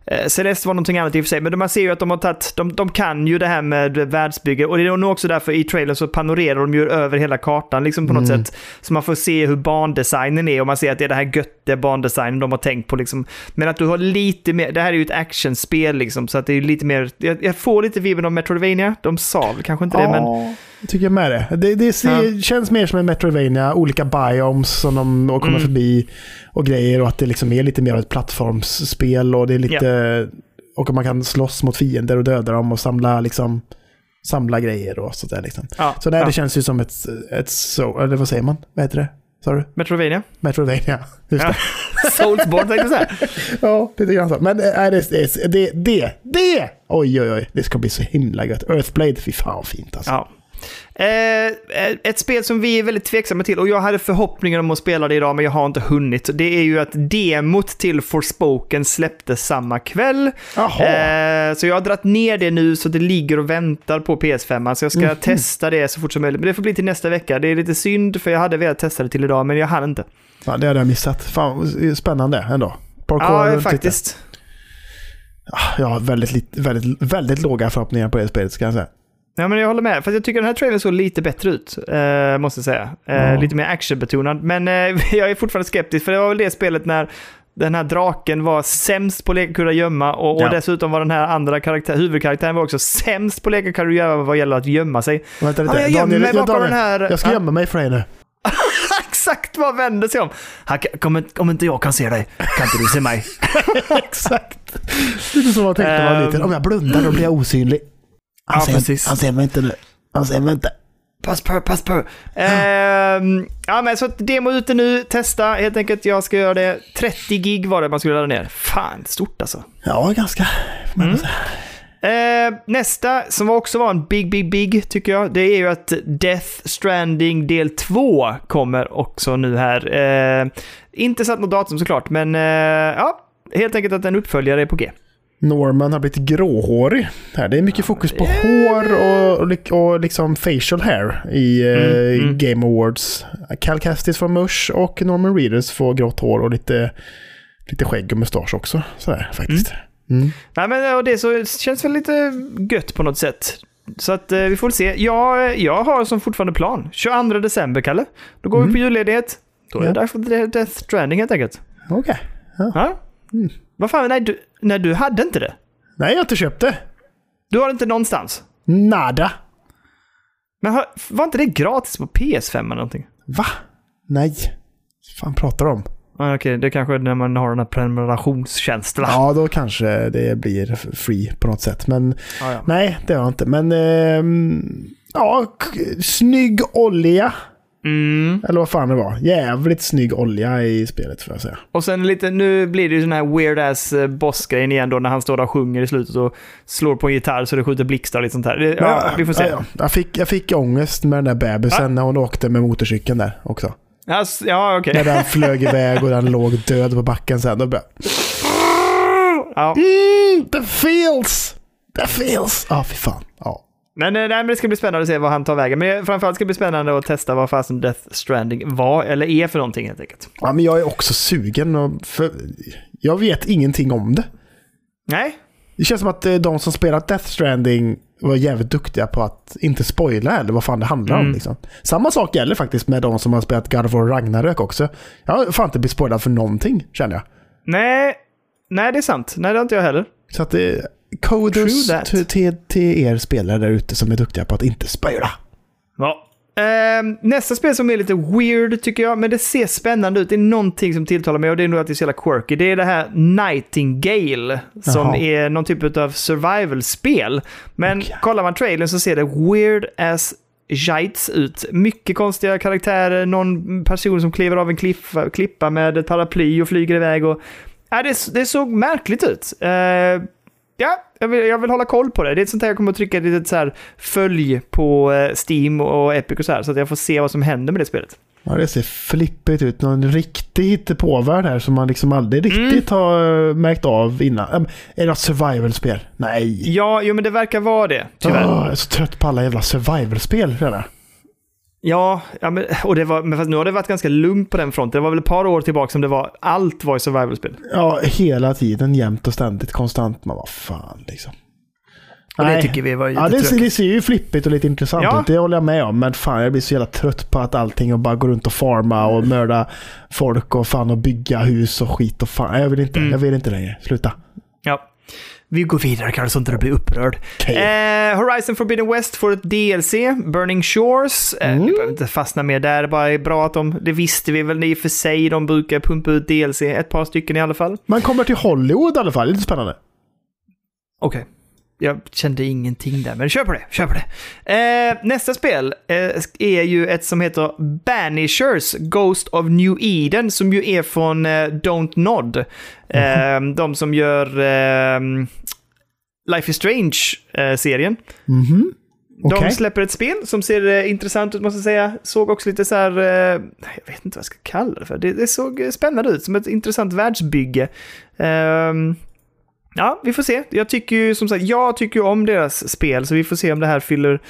Eh, Celeste var någonting annat i och för sig, men man ser ju att de har tagit, de, de kan ju det här med världsbygge. Och det är nog också därför i trailern så panorerar de ju över hela kartan liksom på något Mm. sätt. Så man får se hur bandesignen är och man ser att det är det här götte bandesignen de har tänkt på liksom. Men att du har lite mer, det här är ju ett actionspel liksom, så att det är lite mer, jag, jag får lite vibben av Metroidvania. De sa väl kanske inte det, men Ja, jag tycker jag med det. Det, det ser, känns mer som en Metroidvania, olika biomes som de kommer Mm. förbi och grejer och att det liksom är lite mer av ett plattformsspel och det är lite... Och man kan slåss mot fiender och döda dem och samla liksom samla grejer och sådär liksom. ja, Så nej, ja. det känns ju som ett, ett so, eller vad säger man? Vad heter det? Sa du? Metroidvania. Metroidvania. Just Ja. det. Soulsborne tänkte jag säga. Ja, lite grann så. Men äh, det, det, det, det, det! Oj, oj, oj. Det ska bli så himla gött. Earthblade, fy fan fint alltså. Ja. Eh, ett spel som vi är väldigt tveksamma till och jag hade förhoppningar om att spela det idag men jag har inte hunnit. Det är ju att demot till Forspoken släpptes samma kväll. Jaha. Eh, så jag har dragit ner det nu så det ligger och väntar på PS5. Så jag ska Mhm. testa det så fort som möjligt. Men det får bli till nästa vecka. Det är lite synd för jag hade velat testa det till idag men jag hann inte. Ja, det hade jag missat. Fan, spännande ändå. Parkour Ja, faktiskt. Ja, Jag har väldigt, väldigt, väldigt låga förhoppningar på det spelet, ska jag säga. Ja, men jag håller med. För jag tycker den här trailern såg lite bättre ut, eh, måste jag säga. Eh, Ja. Lite mer actionbetonad. Men eh, jag är fortfarande skeptisk, för det var väl det spelet när den här draken var sämst på leka kurragömma och, och Ja. dessutom var den här andra karaktär, huvudkaraktären var också sämst på leka kurragömma vad gäller att gömma sig. Vänta lite. Ja, jag gömmer mig ja, bakom den här... Jag ska Ja, gömma mig för dig nu. Exakt vad vänder sig om. Kan- om, inte- jag kan se dig, kan inte du se mig? Exakt. Lite som jag tänkte när jag var liten. Om jag blundar då blir jag osynlig. Han, Ja, ser, han ser mig inte nu. Han ser mig inte. Pass på, pass på. Ehm, ja, men så demo ute nu, testa helt enkelt. Jag ska göra det. 30 gig var det man skulle ladda ner. Fan, stort alltså. Ja, ganska. Mm. Eh, nästa, som också var en big, big, big, tycker jag, det är ju att Death Stranding del 2 kommer också nu här. Eh, inte satt något datum såklart, men eh, ja, helt enkelt att en uppföljare är på G. Norman har blivit gråhårig. Här. Det är mycket fokus på hår och, och, lik- och liksom facial hair i eh, Mm, mm. Game Awards. Cal Kestis får musch och Norman Reedus får grått hår och lite, lite skägg och mustasch också. Sådär faktiskt. Mm. Nej, men och det så känns väl lite gött på något sätt. Så att eh, vi får väl se. Jag, jag har som fortfarande plan. 22 december, Kalle. Då går vi Mm. på julledighet. Då är Ja. det dags för Death Stranding helt enkelt. Okej. Ja? Mm. Vad fan, nej du, nej du hade inte det. Nej, jag har inte köpt det. Du har det inte någonstans. Nada. Men har, var inte det gratis på PS5 eller någonting? Va? Nej. Vad fan pratar du om? Ah, Okej, det kanske är när man har den här prenumerationstjänsten. Ja, då kanske det blir free på något sätt. Men Ah, ja. nej, det har jag inte. Men ehm, ja, snygg olja. Mm. Eller vad fan det var. Jävligt snygg olja i spelet får jag säga. Och sen lite, nu blir det ju sån här weird ass eh, bossgrejen igen då när han står där och sjunger i slutet och slår på en gitarr så det skjuter blixtar och lite sånt här. Det, ja, vi får se. Ja, ja. Jag, fick, jag fick ångest med den där bebisen när hon åkte med motorcykeln där också. Alltså, ja, okej. När den flög iväg och den låg död på backen sen. Då bara, Ja. mm, the feels! The feels! Ja, fy fan. Ja. Men, eh, nej, men det ska bli spännande att se vad han tar vägen. Men framförallt ska det bli spännande att testa vad fasen Death Stranding var, eller är för någonting helt enkelt. ja, men jag är också sugen. Och för, jag vet ingenting om det. Nej, Det känns som att eh, de som spelat Death Stranding var jävligt duktiga på att inte spoila eller vad fan det handlar om. Mm. Liksom. Samma sak gäller faktiskt med de som har spelat God of War Ragnarök också. Jag har fan inte blivit spoilad för någonting, känner jag. nej, nej det är sant. Nej, det har inte jag heller. Så att det Kodus that. till, till, er spelare där ute som är duktiga på att inte spoila. Ja, Ehm, nästa spel som är lite weird tycker jag, men det ser spännande ut. Det är någonting som tilltalar mig och det är nog att det är så jävla quirky. Det är det här Nightingale som Jaha. är någon typ av survival-spel. Men Okej. kollar man trailern så ser det weird as Jites ut. Mycket konstiga karaktärer, någon person som kliver av en kliffa, klippa med ett paraply och flyger iväg. Och, ja, det, det såg märkligt ut. Eh, ja, jag vill, jag vill hålla koll på det. Det är ett sånt här jag kommer att trycka ett litet så här följ på eh, Steam och Epic och så här, så att jag får se vad som händer med det spelet. Ja, det ser flippigt ut. Någon riktig hittepåvärld här som man liksom aldrig riktigt Mm. har eh, märkt av innan. Ähm, Är det något survival-spel? Nej. Ja, jo, men det verkar vara det, tyvärr. Åh, jag är så trött på alla jävla survival-spel redan. Ja, ja men, och det var, men fast nu har det varit ganska lugnt på den fronten. Det var väl ett par år tillbaka som det var, allt var i survival-spel. Ja, hela tiden, jämt och ständigt, konstant. Man vad fan liksom. Och det Nej. tycker vi var lite Ja, det, ser- det ser ju flippigt och lite intressant Ja. ut. Det håller jag med om. Men fan, jag blir så jävla trött på att allting och bara gå runt och farma och mörda folk och fan och bygga hus och skit och fan. Jag vill inte, Mm. jag vill inte längre. Sluta. Vi går vidare Karl, så inte du blir upprörd. Okej. Eh, Horizon Forbidden West får ett DLC, Burning Shores. Eh, Mm. Vi behöver inte fastna mer där, det bara är bra att de, det visste vi väl i och för sig, de brukar pumpa ut DLC, ett par stycken i alla fall. Man kommer till Hollywood i alla fall. Lite spännande. Okej. Jag kände ingenting där, men kör på det. Kör på det. Eh, nästa spel eh, är ju ett som heter Banishers Ghost of New Eden, som ju är från eh, Don't Nod. Eh, de som gör eh, Life is Strange-serien. Mhm. Okej. De släpper ett spel som ser eh, intressant ut måste jag säga. Såg också lite så här, eh, jag vet inte vad jag ska kalla det för. Det, det såg eh, spännande ut, som ett intressant världsbygge. Ja, vi får se. Jag tycker ju som sagt, jag tycker om deras spel, så vi får se om det här fyller,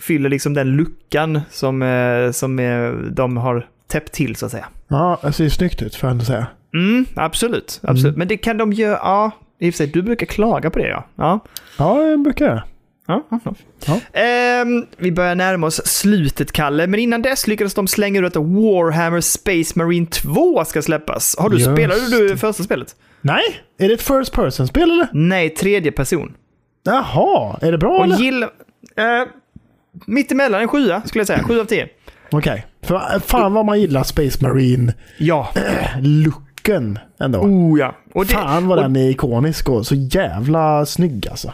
fyller liksom den luckan som, eh, som eh, de har täppt till så att säga. Ja, det ser snyggt ut får jag ändå säga. Mm, absolut, absolut. Men det kan de göra, ja, i och för sig, du brukar klaga på det ja. Ja, Ja, jag brukar. Ja, ja, ja. Ehm, vi börjar närma oss slutet, Kalle. Men innan dess lyckades de slänga ut att Warhammer Space Marine 2 ska släppas. Har du, Just spelade du första spelet? Nej, är det ett first person-spel eller? Nej, tredje person. Jaha, är det bra Och eller? gilla... Uh, Mittemellan en sjua, skulle jag säga. Sju av tio. Okej. För fan vad man gillar Space Marine-looken Ja. ändå. Oh ja. Och, det, fan vad och, den är ikonisk och så jävla snygg alltså.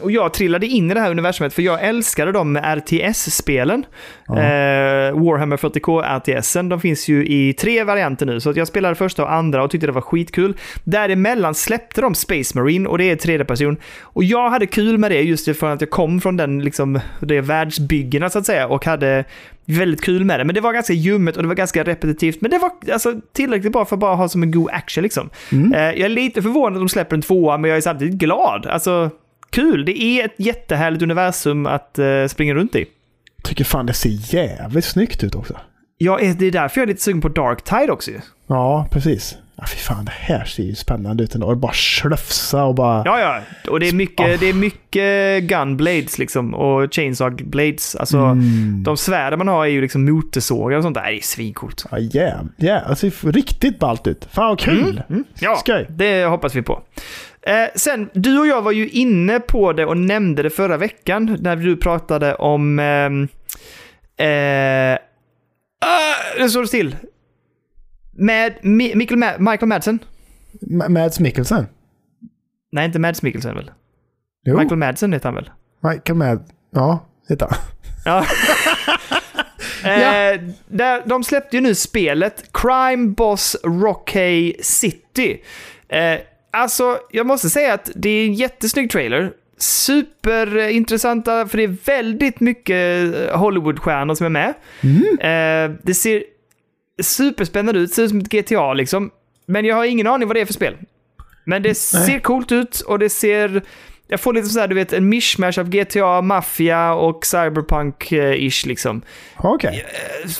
Och jag trillade in i det här universumet för jag älskade de RTS-spelen. Ja. Eh, Warhammer 40K RTSen, de finns ju i tre varianter nu. Så att jag spelade första och andra och tyckte det var skitkul. Däremellan släppte de Space Marine och det är tredje person. Och jag hade kul med det just för att jag kom från den, liksom, det världsbyggena så att säga och hade väldigt kul med det. Men det var ganska ljummet och det var ganska repetitivt. Men det var alltså, tillräckligt bra för att bara ha som en god action liksom. Mm. Eh, jag är lite förvånad att de släpper en tvåa, men jag är samtidigt glad. Alltså, kul. Det är ett jättehärligt universum att eh, springa runt i. Tycker fan det ser jävligt snyggt ut också. Ja, det är därför jag är lite sugen på Dark Tide också. Ja, precis. Ja, fy fan, det här ser ju spännande ut ändå. Och bara slöfsa och bara... Ja, ja. Och det är mycket, det är mycket gunblades liksom. Och chainsaw blades. Alltså, Mm. de svärden man har är ju liksom motorsågar och sånt där. Det är svincoolt. Ja, yeah. yeah. Det ser riktigt ballt ut. Fan vad kul! Ja, Skoj. det hoppas vi på. Eh, sen, du och jag var ju inne på det och nämnde det förra veckan när du pratade om... ehm, Eh, ah, det står still. Med Mi- Michael, Ma- Michael Madsen. M- Mads Mikkelsen. Nej, inte Mads Mikkelsen väl? Jo, Michael Madsen heter han väl? Michael Mad... Ja, heter han. Ja. eh, där, de släppte ju nu spelet Crime Boss Rockay City. Eh, alltså, jag måste säga att det är en jättesnygg trailer. Superintressanta, för det är väldigt mycket eh, Hollywoodstjärnor som är med. Eh, det ser superspännande ut, ser ut som ett GTA liksom. Men jag har ingen aning vad det är för spel. Men det ser coolt ut och det ser... Jag får lite så här, du vet, en mishmash av GTA, Mafia och Cyberpunk-ish liksom. Okej.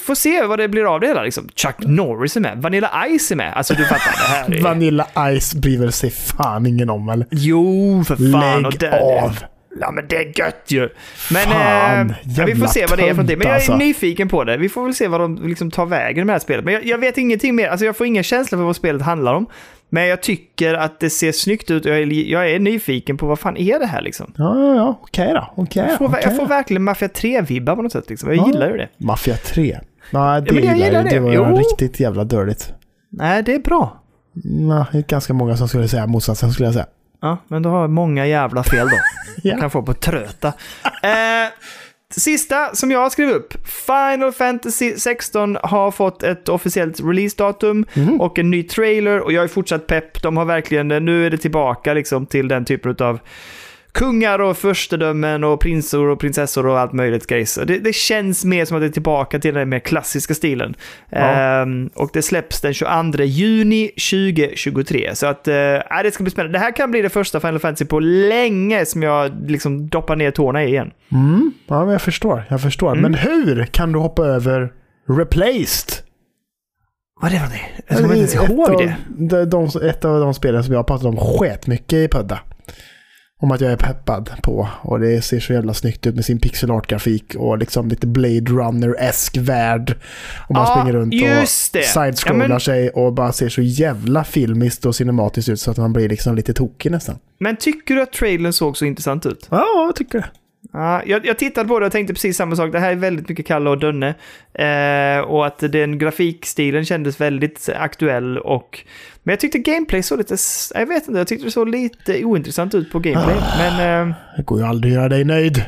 Får se vad det blir av det hela liksom. Chuck Norris är med, Vanilla Ice är med. Alltså du fattar, det här är... Vanilla Ice bryr väl sig fan ingen om eller? Jo, för fan. och Lägg det, av! Ja, men det är gött ju. Men Fan, eh, vi får se vad det är för någonting. Men jag är alltså. nyfiken på det. Vi får väl se vad de liksom tar vägen med det här spelet. Men jag, jag vet ingenting mer. Alltså jag får ingen känsla för vad spelet handlar om. Men jag tycker att det ser snyggt ut och jag är, jag är nyfiken på vad fan är det här liksom. Ja, ja, ja. Okej då. Okej Jag får, okej jag får verkligen Mafia 3-vibbar på något sätt liksom. Jag Ja. gillar ju det. Mafia 3. Nej, det, men jag gillar jag. det. det. var Jo. riktigt jävla dåligt. Nej, det är bra. Nej, det är ganska många som skulle säga motsatsen skulle jag säga. Ja, men då har jag många jävla fel då. Ja. kan få på tröta. Eh, sista som jag skrivit upp. Final Fantasy 16 har fått ett officiellt releasedatum Mhm. och en ny trailer och jag är fortsatt pepp. De har verkligen, nu är det tillbaka liksom till den typen av kungar och furstedömen och prinsor och prinsessor och allt möjligt grejs. Det, det känns mer som att det är tillbaka till den mer klassiska stilen. Ja. Ehm, och det släpps den 22 juni 2023. Så att, eh, ja, det ska bli spännande. Det här kan bli det första Final Fantasy på länge som jag liksom doppar ner tårna i igen. Mm. Ja, men jag förstår. Jag förstår. Mm. Men hur kan du hoppa över Replaced? Vad är det för? Jag kommer inte ens ihåg det. De, de, ett av de spelen som jag har pratat om sketmycket i Pudda. Om att jag är peppad på. Och det ser så jävla snyggt ut med sin pixel art-grafik och liksom lite Blade Runner-esk värld. Och man Ja, springer runt och side-scrollar Ja, men- sig och bara ser så jävla filmiskt och cinematiskt ut så att man blir liksom lite tokig nästan. Men tycker du att trailern såg så intressant ut? Ja, jag tycker det. Ja, jag, jag tittade på det och tänkte precis samma sak. Det här är väldigt mycket Kalle och Dönne. Eh, och att den grafikstilen kändes väldigt aktuell. Och, men jag tyckte gameplay såg lite... Jag vet inte, jag tyckte det såg lite ointressant ut på gameplay. Ah. Men, eh, Det går ju aldrig att göra dig nöjd.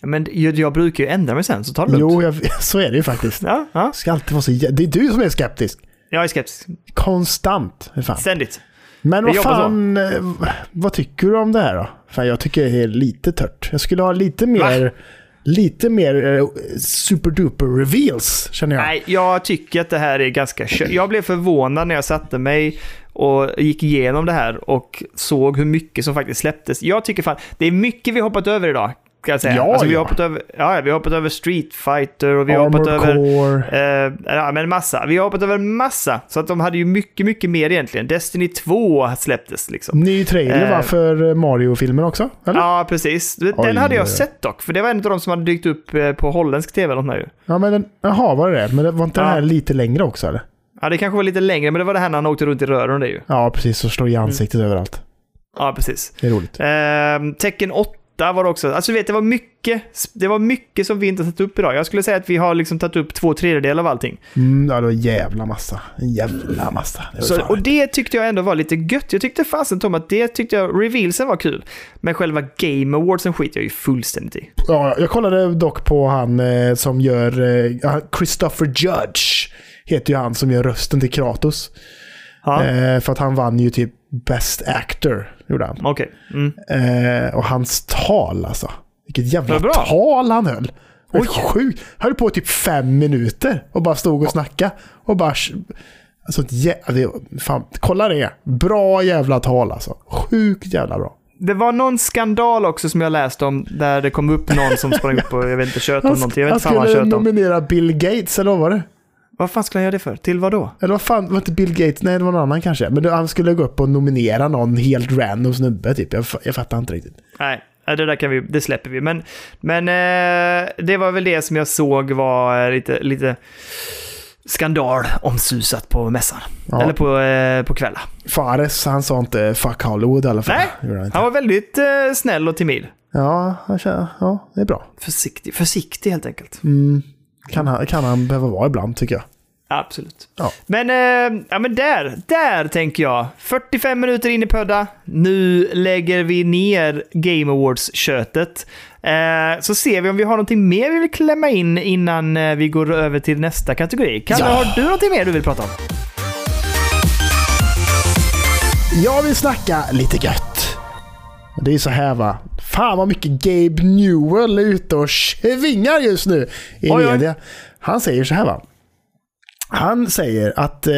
men jag, brukar ju ändra mig sen, så ta det lugnt. Jo, jag, så är det ju faktiskt. Ja, ja, Ska alltid vara så Det är du som är skeptisk. jag är skeptisk. Konstant. Fan. Ständigt. Men vad så. fan, eh, vad tycker du om det här då? Fan, jag tycker det är lite tört. Jag skulle ha lite mer, lite mer eh, superduper reveals, känner jag. Nej, jag tycker att det här är ganska kö- Jag blev förvånad när jag satte mig och gick igenom det här och såg hur mycket som faktiskt släpptes. Jag tycker fan, det är mycket vi hoppat över idag. Kan jag säga. Ja, alltså, vi, har ja. hoppat över, ja, vi har hoppat över Street Fighter och vi har hoppat över... Eh, ja, men massa. Vi har hoppat över massa. Så att de hade ju mycket, mycket mer egentligen. Destiny 2 släpptes liksom. Ny trailer va, eh, för eh, Mario-filmen också? Eller? Ja. Ja, precis. Den Oj, hade jag sett dock, för det var en av de som hade dykt upp eh, på holländsk tv eller något nu. men den, jaha, var det det? Men det var inte Ja. den här lite längre också eller? Ja, det kanske var lite längre, men det var det här när han åkte runt i rören det ju. Ja, precis. Och slår i ansiktet överallt. Ja, precis. Det är roligt. Ehm, tecken 8 var det också. Alltså du vet, det var mycket. Det var mycket som vi inte tagit upp idag. Jag skulle säga att vi har liksom tagit upp två tredjedelar av allting. Mm, ja, det var jävla massa. En jävla massa. Det Så, och det tyckte jag ändå var lite gött. Jag tyckte fasen Tom att det tyckte jag, revealsen var kul. Men själva Game Awardsen skiter jag ju fullständigt i. Ja, jag kollade dock på han eh, som gör... Eh, Christopher Judge heter ju han som gör rösten till Kratos. Eh, för att han vann ju typ Best Actor, gjorde han. okej. Mm. Eh, och hans tal alltså. Vilket jävla tal han höll. Oj, sjukt. Höll på i typ fem minuter och bara stod och snackade. Och bara... Alltså, jä- det, fan, kolla det. Bra jävla tal alltså. Sjukt jävla bra. Det var någon skandal också som jag läste om där det kom upp någon som sprang upp och jag vet inte, tjöt om någonting. Jag vet inte han skulle nominera Bill Gates, eller vad var det? Vad fan skulle han göra det för? Till vad då? Eller vad fan, var inte Bill Gates? Nej, det var någon annan kanske. Men han skulle gå upp och nominera någon helt random snubbe typ. Jag, jag fattar inte riktigt. Nej, det där kan vi, det släpper vi. Men, men eh, det var väl det som jag såg var eh, lite, lite skandal omsusat på mässan. Ja. Eller på, eh, på kvällen. Fares, han sa inte 'fuck Hollywood' i alla fall. Nej, han. Han var väldigt eh, snäll och timid. Ja, han känner, ja, det är bra. Försiktig, försiktig helt enkelt. Mm, kan, han, kan han behöva vara ibland tycker jag. Absolut. Ja. Men, eh, ja, men där, där tänker jag. 45 minuter in i pödda. Nu lägger vi ner Game Awards-köttet. Eh, så ser vi om vi har någonting mer vi vill klämma in innan eh, vi går över till nästa kategori. Kalle, Ja. har du någonting mer du vill prata om? Jag vill snacka lite gött. Det är så här va. Fan vad mycket Gabe Newell är ute och svingar just nu i Oj, oj. media. Han säger så här va. Han säger att, eh,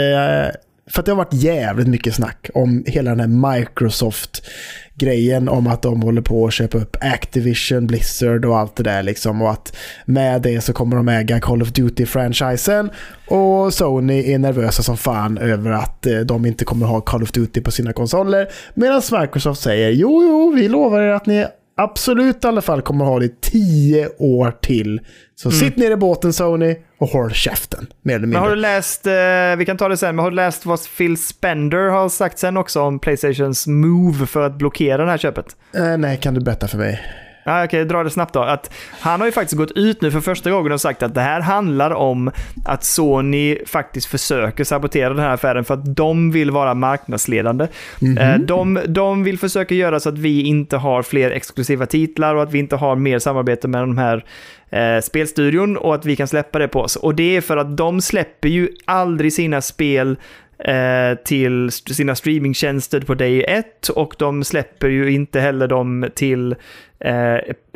för att det har varit jävligt mycket snack om hela den här Microsoft-grejen om att de håller på att köpa upp Activision, Blizzard och allt det där liksom. Och att med det så kommer de äga Call of Duty-franchisen. Och Sony är nervösa som fan över att eh, de inte kommer ha Call of Duty på sina konsoler. Medan Microsoft säger jo, jo, vi lovar er att ni absolut i alla fall kommer ha det i tio år till. Så sitt ner i båten Sony och håll käften. Mer eller Men mindre. har du läst, eh, vi kan ta det sen, men har du läst vad Phil Spender har sagt sen också om Playstations move för att blockera det här köpet? Eh, nej, kan du berätta för mig? Ja, Okej, dra det snabbt då. Att han har ju faktiskt gått ut nu för första gången och sagt att det här handlar om att Sony faktiskt försöker sabotera den här affären för att de vill vara marknadsledande. Eh, De, de vill försöka göra så att vi inte har fler exklusiva titlar och att vi inte har mer samarbete med de här eh, spelstudion och att vi kan släppa det på oss. Och det är för att de släpper ju aldrig sina spel till st- sina streamingtjänster på day ett och de släpper ju inte heller dem till eh,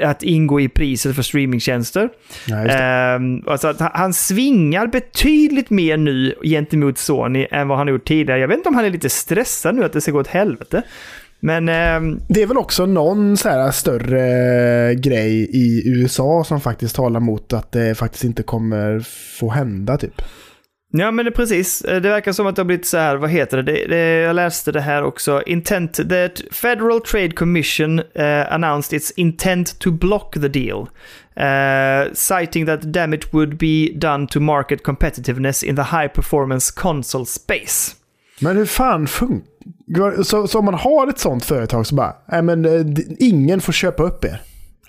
att ingå i priset för streamingtjänster. Ja. Ehm, alltså att han- svingar betydligt mer nu gentemot Sony än vad han har gjort tidigare. Jag vet inte om han är lite stressad nu att det ska gå åt helvete. Men ehm, Det är väl också någon så större grej i USA som faktiskt talar mot att det faktiskt inte kommer få hända typ. Ja, men det, precis. Eh, det verkar som att det har blivit så här, vad heter det? det, det jag läste det här också. Intent, the Federal Trade Commission uh, announced its intent to block the deal. Uh, citing that damage would be done to market competitiveness in the high performance console space. Men hur fan funkar så, så om man har ett sånt företag så bara, nej men ingen får köpa upp er.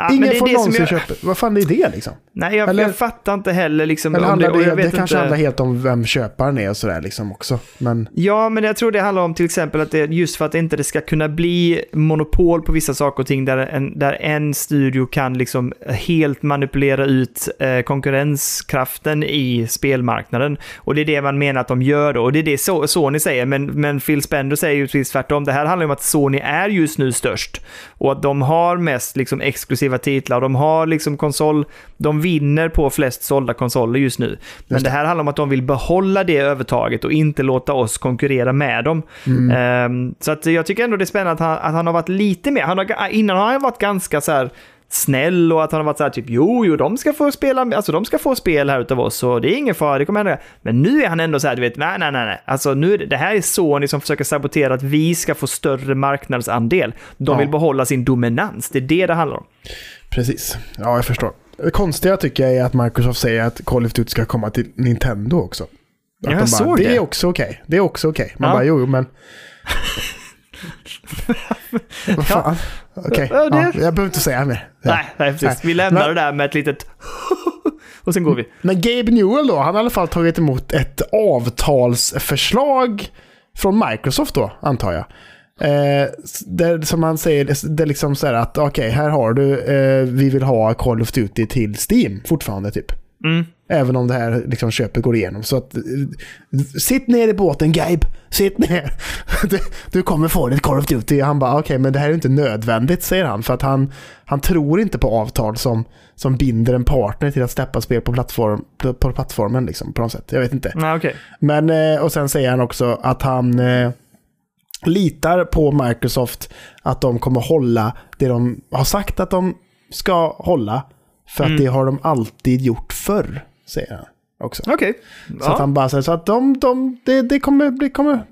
Ja, ingen det får det någonsin jag- köpa. Vad fan är det liksom? Nej, jag, Eller- jag fattar inte heller liksom. Eller handlar det, det, vet kanske handlar helt om vem köparen är och sådär liksom också. Men Ja, men jag tror det handlar om till exempel att det just för att det inte det ska kunna bli monopol på vissa saker och ting där en, där en studio kan liksom helt manipulera ut eh, konkurrenskraften i spelmarknaden. Och det är det man menar att de gör då. Och det är det so Sony säger, men, men Phil Spender säger ju precis tvärtom. Det här handlar om att Sony är just nu störst. Och att de har mest liksom, exklusiva titlar. De har liksom konsol... De vinner på flest sålda konsoler just nu. Men det. här handlar om att de vill behålla det övertaget och inte låta oss konkurrera med dem. Ehm, så att jag tycker ändå det är spännande att han, att han har varit lite mer... Han har, innan har han varit ganska så här snäll och att han har varit så här typ jo, jo, de ska få spela, alltså de ska få spel här utav oss och det är ingen fara, det kommer hända. Men nu är han ändå så här, du vet, nej, nej, nej, nej. Alltså nu det, här är Sony som försöker sabotera att vi ska få större marknadsandel. De Ja. vill behålla sin dominans, det är det det handlar om. precis, ja jag förstår. Det konstiga tycker jag är att Microsoft säger att Call of Duty ska komma till Nintendo också. Att Ja, de jag såg det. det. är också okej. Det är också okej. Man Ja. bara, jo, men... Vad fan? Okej, Ja, det- ja, jag behöver inte säga mer. Ja. Nej, nej, precis. Nej. Vi lämnar Men- det där med ett litet och sen går vi. Men Gabe Newell då, han har i alla fall tagit emot ett avtalsförslag från Microsoft då, antar jag. Eh, där, som han säger, det är liksom så här att okej, här har du, eh, vi vill ha Call of Duty till Steam fortfarande typ. Mm. Även om det här liksom, köpet går igenom. Så att, eh, sitt ner i båten Gabe, sitt ner. Du, du kommer få ditt Call of Duty. Han bara, okej, men det här är inte nödvändigt, säger han. För att han, han tror inte på avtal som, som binder en partner till att släppa spel på, plattform, på, på plattformen liksom, på något sätt. Jag vet inte. Nej, okej. Men, eh, och sen säger han också att han eh, litar på Microsoft att de kommer hålla det de har sagt att de ska hålla. För att Mm. det har de alltid gjort förr, säger han också. Okej. Så Ja. att han bara säger så att de, de, det, det kommer, det kommer,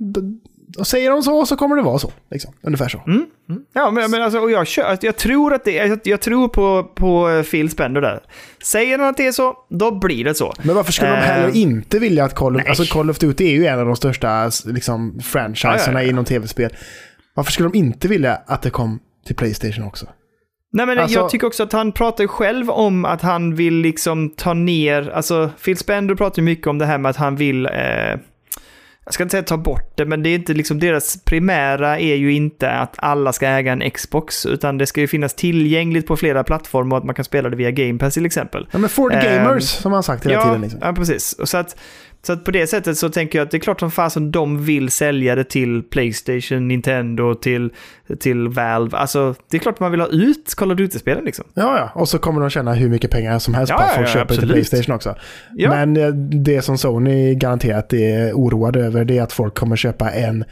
och säger de så så kommer det vara så. Liksom. Ungefär så. Mm. Ja, men, men alltså, och jag, kör, alltså, jag tror att det jag, jag tror på, på Phil Spender där. Säger han att det är så, då blir det så. Men varför skulle de Eh, heller inte vilja att Call of, nej. alltså Call of Duty är ju en av de största liksom, franchiserna Ja, ja, ja. inom tv-spel. Varför skulle de inte vilja att det kom till Playstation också? Nej, men Alltså- jag tycker också att han pratar själv om att han vill liksom ta ner, alltså Phil Spender pratar ju mycket om det här med att han vill, eh, jag ska inte säga ta bort det, men det är inte liksom deras primära är ju inte att alla ska äga en Xbox, utan det ska ju finnas tillgängligt på flera plattformar och att man kan spela det via Game Pass till exempel. Ja, men for the Ehm, gamers, som han sagt hela ja, tiden. Liksom. Ja, precis. Och Så att, så att på det sättet så tänker jag att det är klart som fasen de vill sälja det till Playstation, Nintendo, till, till Valve. Alltså, det är klart man vill ha ut Call of Duty-spelen liksom. Ja, ja. Och så kommer de tjäna hur mycket pengar som helst Ja, på att folk ja, köper till. Playstation också. Ja. Men eh, det som Sony garanterat är oroade över det är att folk kommer köpa en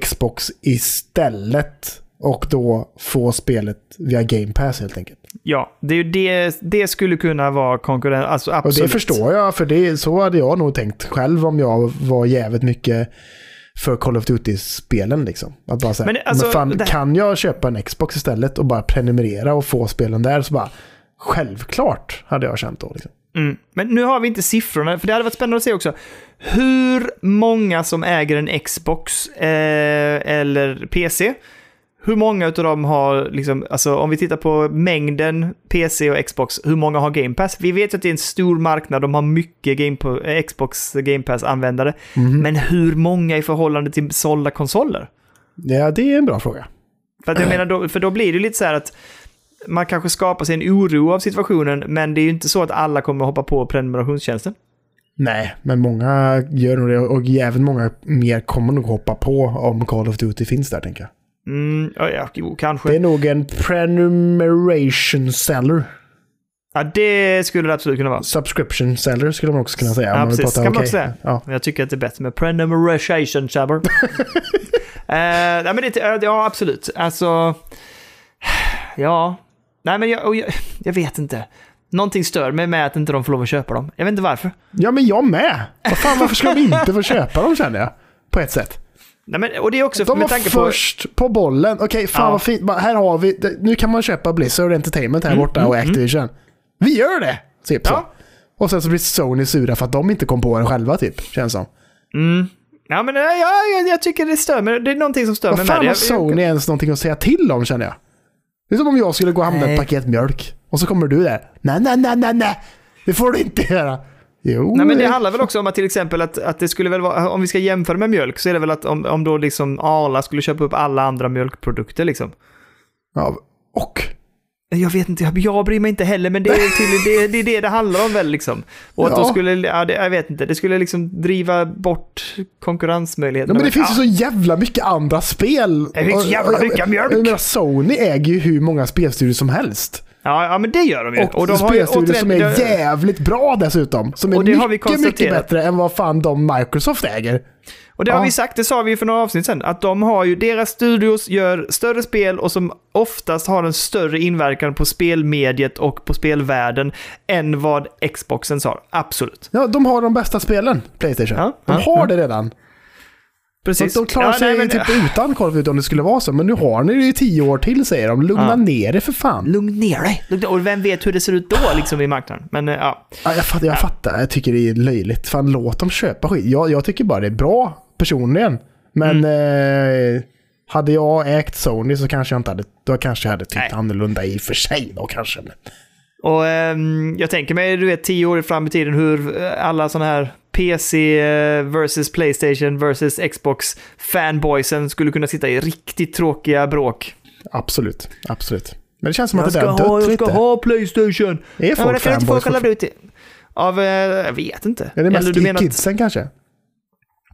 Xbox istället. Och då få spelet via Game Pass helt enkelt. Ja, det, är det, det skulle kunna vara konkurrens. Alltså Och absolut. det förstår jag, för det, så hade jag nog tänkt själv om jag var jävligt mycket för Call of Duty-spelen liksom. Att bara säga, Men men, alltså, fan, det- kan jag köpa en Xbox istället och bara prenumerera och få spelen där så bara, självklart hade jag känt då. Liksom. Mm. Men nu har vi inte siffrorna, för det hade varit spännande att se också. Hur många som äger en Xbox eh, eller PC, hur många av dem har, liksom, alltså om vi tittar på mängden PC och Xbox, hur många har Game Pass? Vi vet ju att det är en stor marknad, de har mycket game eh, Xbox Game Pass-användare. Men hur många i förhållande till sålda konsoler? Ja, det är en bra fråga. För, att jag menar, då, för då blir det lite så här att man kanske skapar sig en oro av situationen, men det är ju inte så att alla kommer hoppa på prenumerationstjänsten. Nej, men många gör nog det och även många mer kommer nog hoppa på om Call of Duty finns där tänker jag. Mm, ja, jo, kanske. Det är nog en prenumeration seller. Ja, det skulle det absolut kunna vara. Subscription seller skulle man också kunna säga. Ja, precis. prata kan man också säga. Ja. Jag tycker att det är bättre med prenumeration chabber. uh, nej, men det, ja, absolut. Alltså, ja. Nej, men jag, jag, jag vet inte. Någonting stör mig med att inte de får lov att köpa dem. Jag vet inte varför. ja, men jag med. Vad fan, varför ska vi inte få köpa dem känner jag? På ett sätt. Nej, men, och det är också De med tanke på... först på bollen. Okej, fan Ja. vad fint. Här har vi, nu kan man köpa Blizzard Entertainment här borta och Activision. Vi gör det! Typ så. Mm, Ja. Och sen så blir Sony sura för att de inte kom på det själva typ. Känns som. Mm. Ja, men ja, jag, jag tycker det stör mig. Det är någonting som stör Vad mig fan med det. har Jag- jag- Sony ens någonting att säga till om känner jag? Det är som om jag skulle gå och handla ett paket mjölk. Och så kommer du där. Nej, nej, nej, nej, nej. Det får du inte göra. Jo. Nej, men det eh, handlar väl också om att till exempel att, att det skulle väl vara, om vi ska jämföra med mjölk, så är det väl att om, om då liksom Arla skulle köpa upp alla andra mjölkprodukter liksom. ja, och. Jag vet inte, jag, jag bryr mig inte heller, men det är, till, det, det är det det handlar om väl liksom. Och att Ja. då skulle, ja, det, jag vet inte, det skulle liksom driva bort konkurrensmöjligheterna. Ja, men det finns ja. ju så jävla mycket andra spel. Det finns jävla mycket mjölk. Jag menar, Sony äger ju hur många spelstudior som helst. Ja, ja, men det gör de ju. Och, de har ju spelstudior som är jävligt bra dessutom. Som är Och det har vi mycket, mycket bättre än vad fan de Microsoft äger. Och det har Ja. vi sagt, det sa vi för några avsnitt sedan, att de har ju, deras studios gör större spel och som oftast har en större inverkan på spelmediet och på spelvärlden än vad Xboxen har. Absolut. Ja, de har de bästa spelen, Playstation. Ja, de ja, har det redan. Precis. Så de klarar Ja, sig nej, men- typ utan Call of Duty om det skulle vara så. Men nu har ni det i tio år till säger de. Lugna Ja. ner er för fan. Lugn ner dig. Lugna- Och vem vet hur det ser ut då liksom i marknaden. Men eh, ja. Ja, jag, fattar, jag fattar, jag tycker det är löjligt. Fan låt dem köpa skit. Jag, jag tycker bara det är bra personligen. Men Mm. eh, hade jag ägt Sony så kanske jag inte hade, då kanske jag hade tyckt Nej. annorlunda i och för sig då kanske. Men, Och ehm, jag tänker mig, du vet, tio år fram i tiden hur eh, alla sådana här PC eh, versus Playstation versus Xbox fanboysen skulle kunna sitta i riktigt tråkiga bråk. absolut, absolut. Men det känns som att Jag det ska, där ha, dött jag lite. ska ha Playstation! Är Ja, men folk det få fanboys? Of fortfarande? Duty. Av, eh, jag vet inte. Är det mest Eller du menar att, kidsen kanske?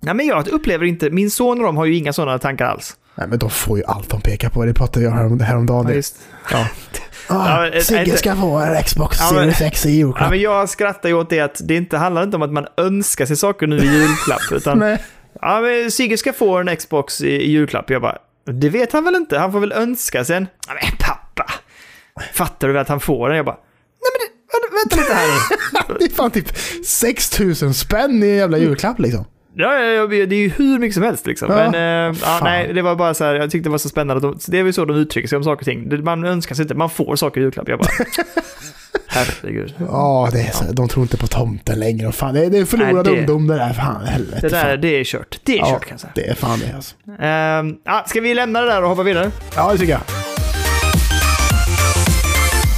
Nej, men jag upplever inte, min son och de har ju inga sådana tankar alls. Nej men de får ju allt de pekar på. Det pratade jag härom, häromdagen. Ja, just. Ja. Ah, Sigge inte- ska få en Xbox Ja, Series X i Ja, julklapp. men jag skrattar ju åt det att det inte handlar inte om att man önskar sig saker nu i julklapp, utan Nej. ja, men Sigge ska få en Xbox i, i julklapp. Jag bara, det vet han väl inte? Han får väl önska sig en. Ja, men pappa, fattar du väl att han får den? Jag bara, nej men det, vänta lite här nu. Det är fan typ 6000 spänn i en jävla julklapp liksom. Ja, ja, det är ju hur mycket som helst liksom. Ja, Men eh, ja, nej, det var bara så här, jag tyckte det var så spännande. Att de, det är väl så de uttrycker sig om saker och ting. Man önskar sig inte, man får saker i julklapp. Jag bara, herregud. Ja, det är så. De tror inte på tomten längre. Och fan, det är, det är förlorad Nej, det- ungdom det där. Fan, helvete. Det där, fan. det är kört. Det är ja, kört kan jag säga. det är fan det alltså. Ehm, ja, ska vi lämna det där och hoppa vidare? Ja, det tycker jag.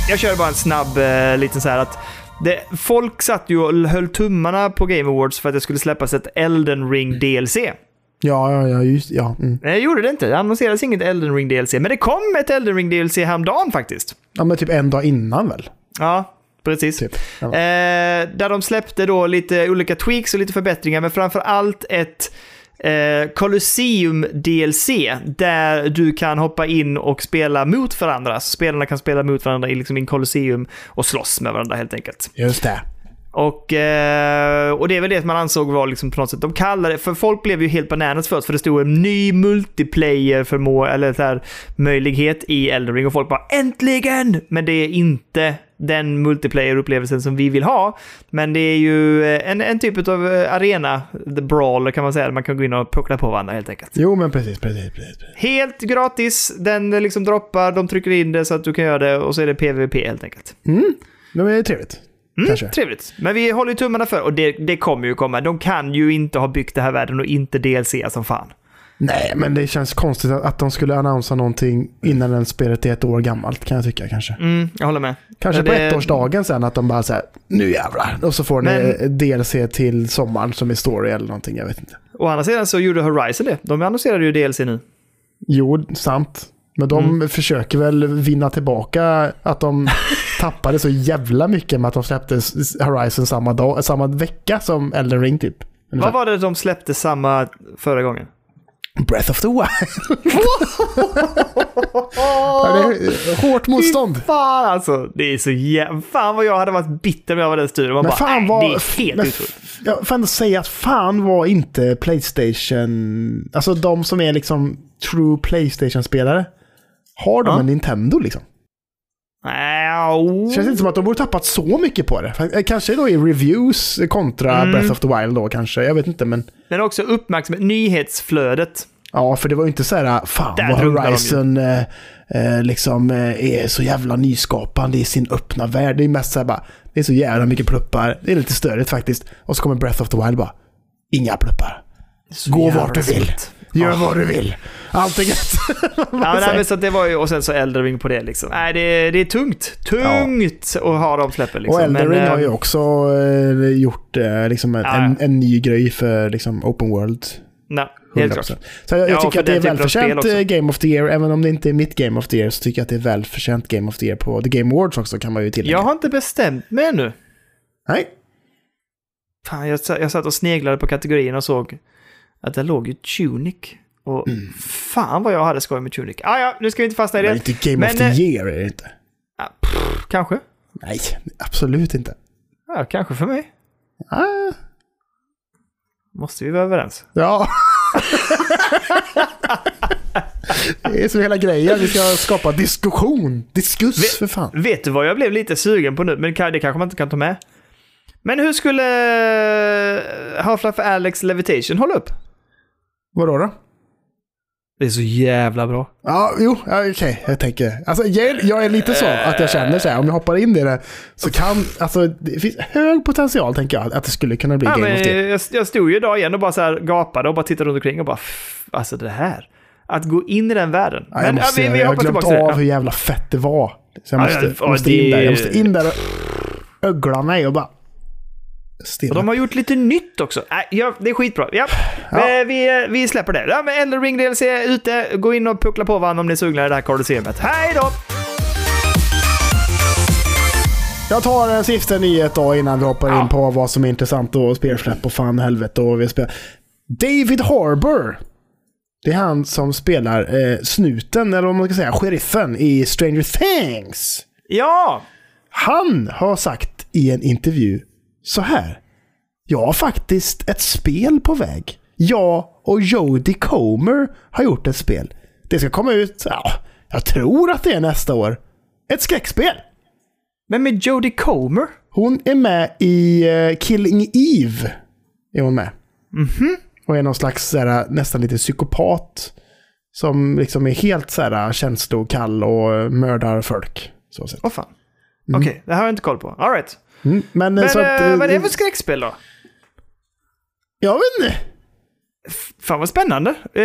Jag kör bara en snabb eh, liten så här att det, folk satt ju och höll tummarna på Game Awards för att det skulle släppas ett Elden Ring DLC. Ja, ja, ja, just ja. Mm. Det gjorde det inte. Det annonserades inget Elden Ring DLC, men det kom ett Elden Ring DLC häromdagen faktiskt. ja, men typ en dag innan väl? Ja, precis. Typ. Ja. Eh, där de släppte då lite olika tweaks och lite förbättringar, men framför allt ett eh, Colosseum DLC där du kan hoppa in och spela mot varandra. Så spelarna kan spela mot varandra i liksom in Colosseum och slåss med varandra helt enkelt. Just det. Och, eh, och det är väl det man ansåg var liksom på något sätt, de kallade det, för folk blev ju helt bananas först för det stod en ny multiplayer förmå, eller så här, möjlighet i Elden Ring och folk bara äntligen! Men det är inte den multiplayer-upplevelsen som vi vill ha. Men det är ju eh, en, en typ av eh, arena, the brawl kan man säga, där man kan gå in och puckla på varandra helt enkelt. Jo, men precis, precis, precis. Helt gratis, den eh, liksom droppar, de trycker in det så att du kan göra det och så är det PVP helt enkelt. Mm. Det är trevligt. Mm, Kanske. trevligt. Men vi håller tummarna för, och det, det kommer ju komma. De kan ju inte ha byggt den här världen och inte DLC som fan. Nej, men det känns konstigt att, att de skulle annonsera någonting innan den spelet är ett år gammalt kan jag tycka kanske. Mm, jag håller med. Kanske Ja, på det- ettårsdagen sen att de bara säger nu jävlar. Och så får ni Men- DLC till sommaren som är story eller någonting, jag vet inte. Å andra sidan så gjorde Horizon det. De annonserade ju DLC nu. Jo, sant. Men de Mm. försöker väl vinna tillbaka att de tappade så jävla mycket med att de släppte Horizon samma, dag, samma vecka som Elden Ring typ. Ungefär. Vad var det de släppte samma förra gången? Breath of the Wild. ja, är hårt motstånd. Fan alltså! Det är så jävla... Fan vad jag hade varit bitter om jag var den studion. Man Men bara, fan "Nej, vad... det är helt men Jag får ändå säga att fan var inte Playstation... Alltså de som är liksom true Playstation-spelare. Har de Ja. en Nintendo liksom? Det känns inte som att de borde tappat så mycket på det. Fa- Kanske då i reviews kontra Mm. Breath of the Wild då kanske. Jag vet inte men... Men också uppmärksamhet. Nyhetsflödet. Ja, för det var ju inte så här, fan Där vad. Horizon eh, eh, liksom eh, är så jävla nyskapande i sin öppna värld. Det är mest så här bara, det är så jävla mycket pluppar. Det är lite störigt faktiskt. Och så kommer Breath of the Wild bara, inga pluppar. Gå vart du vill. Gör Ja. vad du vill. Allt är gött. Ja, nej, men så det var ju, och sen så Elden Ring på det liksom. Nej, det, det är tungt. Tungt att ha de släppen liksom. och Elden Men, Ring har eh, ju också eh, gjort eh, liksom en, Ja, en, en ny grej för liksom, open world. Nej, helt 100%. klart. Så jag, jag Ja, tycker att det är av välförtjänt eh, Game of the Year. Även om det inte är mitt Game of the Year så tycker jag att det är välförtjänt Game of the Year på The Game Awards också kan man ju tillägga. Jag har inte bestämt mig ännu. Nej. Fan, jag, jag satt och sneglade på kategorin och såg att det låg ju Tunic. Och Mm. fan vad jag hade skoj med Tunic. Ah, ja, nu ska vi inte fastna i Det är inte Game Men, of the eh, Year är det inte. Ah, pff, kanske. Nej, absolut inte. Ja, kanske för mig. Ah, Måste vi vara överens? ja. det är så hela grejen. Vi ska skapa diskussion. Diskuss Vi- för fan. Vet du vad jag blev lite sugen på nu? Men det kanske man inte kan ta med. Men hur skulle eh, Half-Life Alex Levitation hålla upp? Vadå då? Det är så jävla bra. Ja, jo, ja, okej, jag tänker. Alltså, jag, jag är lite så att jag känner så här, om jag hoppar in i det så kan, alltså det finns hög potential tänker jag att det skulle kunna bli Ja, Game men of the Year. jag, jag stod ju idag igen och bara så här gapade och bara tittade runt omkring och bara "F- alltså det här. Att gå in i den världen. Ja, jag, måste, ja, vi, vi jag har glömt det. av hur jävla fett det var. Så jag Ja, måste, ja, ja, måste det- in där. Jag måste in där och ögla mig och bara Och stirra. de har gjort lite nytt också. Nej, ja, det är skitbra. Ja. Ja. Eh, Vi, vi släpper det. Ja, men Elden Ring DLC är ute. Gå in och puckla på varandra om ni är sugna i det här Colosseumet. Hej då! Jag tar en sista nyhet då innan vi hoppar Ja. in på vad som är intressant och spelsläpp och fan helvete och vi spelar. David Harbour. Det är han som spelar eh, snuten, eller vad man ska säga, sheriffen i Stranger Things. Ja! Han har sagt i en intervju så här. Jag har faktiskt ett spel på väg. Jag och Jodie Comer har gjort ett spel. Det ska komma ut, ja, jag tror att det är nästa år. Ett skräckspel. Men med Jodie Comer? Hon är med i eh, Killing Eve. Är hon med. Och är någon slags så här, nästan lite psykopat. Som liksom är helt så här, känslokall och mördar folk. Så sett. Åh fan. Okej, det här har jag inte koll på. All right. Mm, men, Men så att, eh, eh, vad är det för skräckspel då? Jag vet inte. Fan vad spännande. Eh,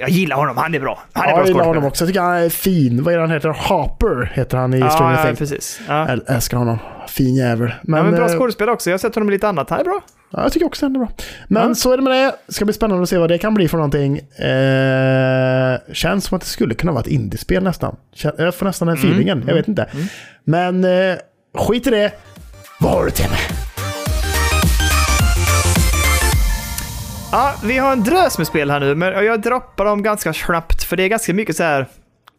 jag gillar honom, han är bra. Han är Ja, bra jag gillar honom också. Jag tycker han är fin. Vad är det han heter? Hopper heter han i Ja, Stranger ja, Things. precis. Ja. Jag älskar honom. Fin jävel. Men, ja, men bra eh, skådespelare också. Jag har sett honom i lite annat. Han är bra. ja, jag tycker också han är bra. Men Ja. så är det med det. Ska bli spännande att se vad det kan bli för någonting. Eh, känns som att det skulle kunna vara ett indiespel nästan. Jag får nästan den Mm, feelingen. Jag vet inte. Men eh, skit i det. Vad har du till mig? Ja, vi har en drös med spel här nu, men jag droppar dem ganska snabbt för det är ganska mycket så här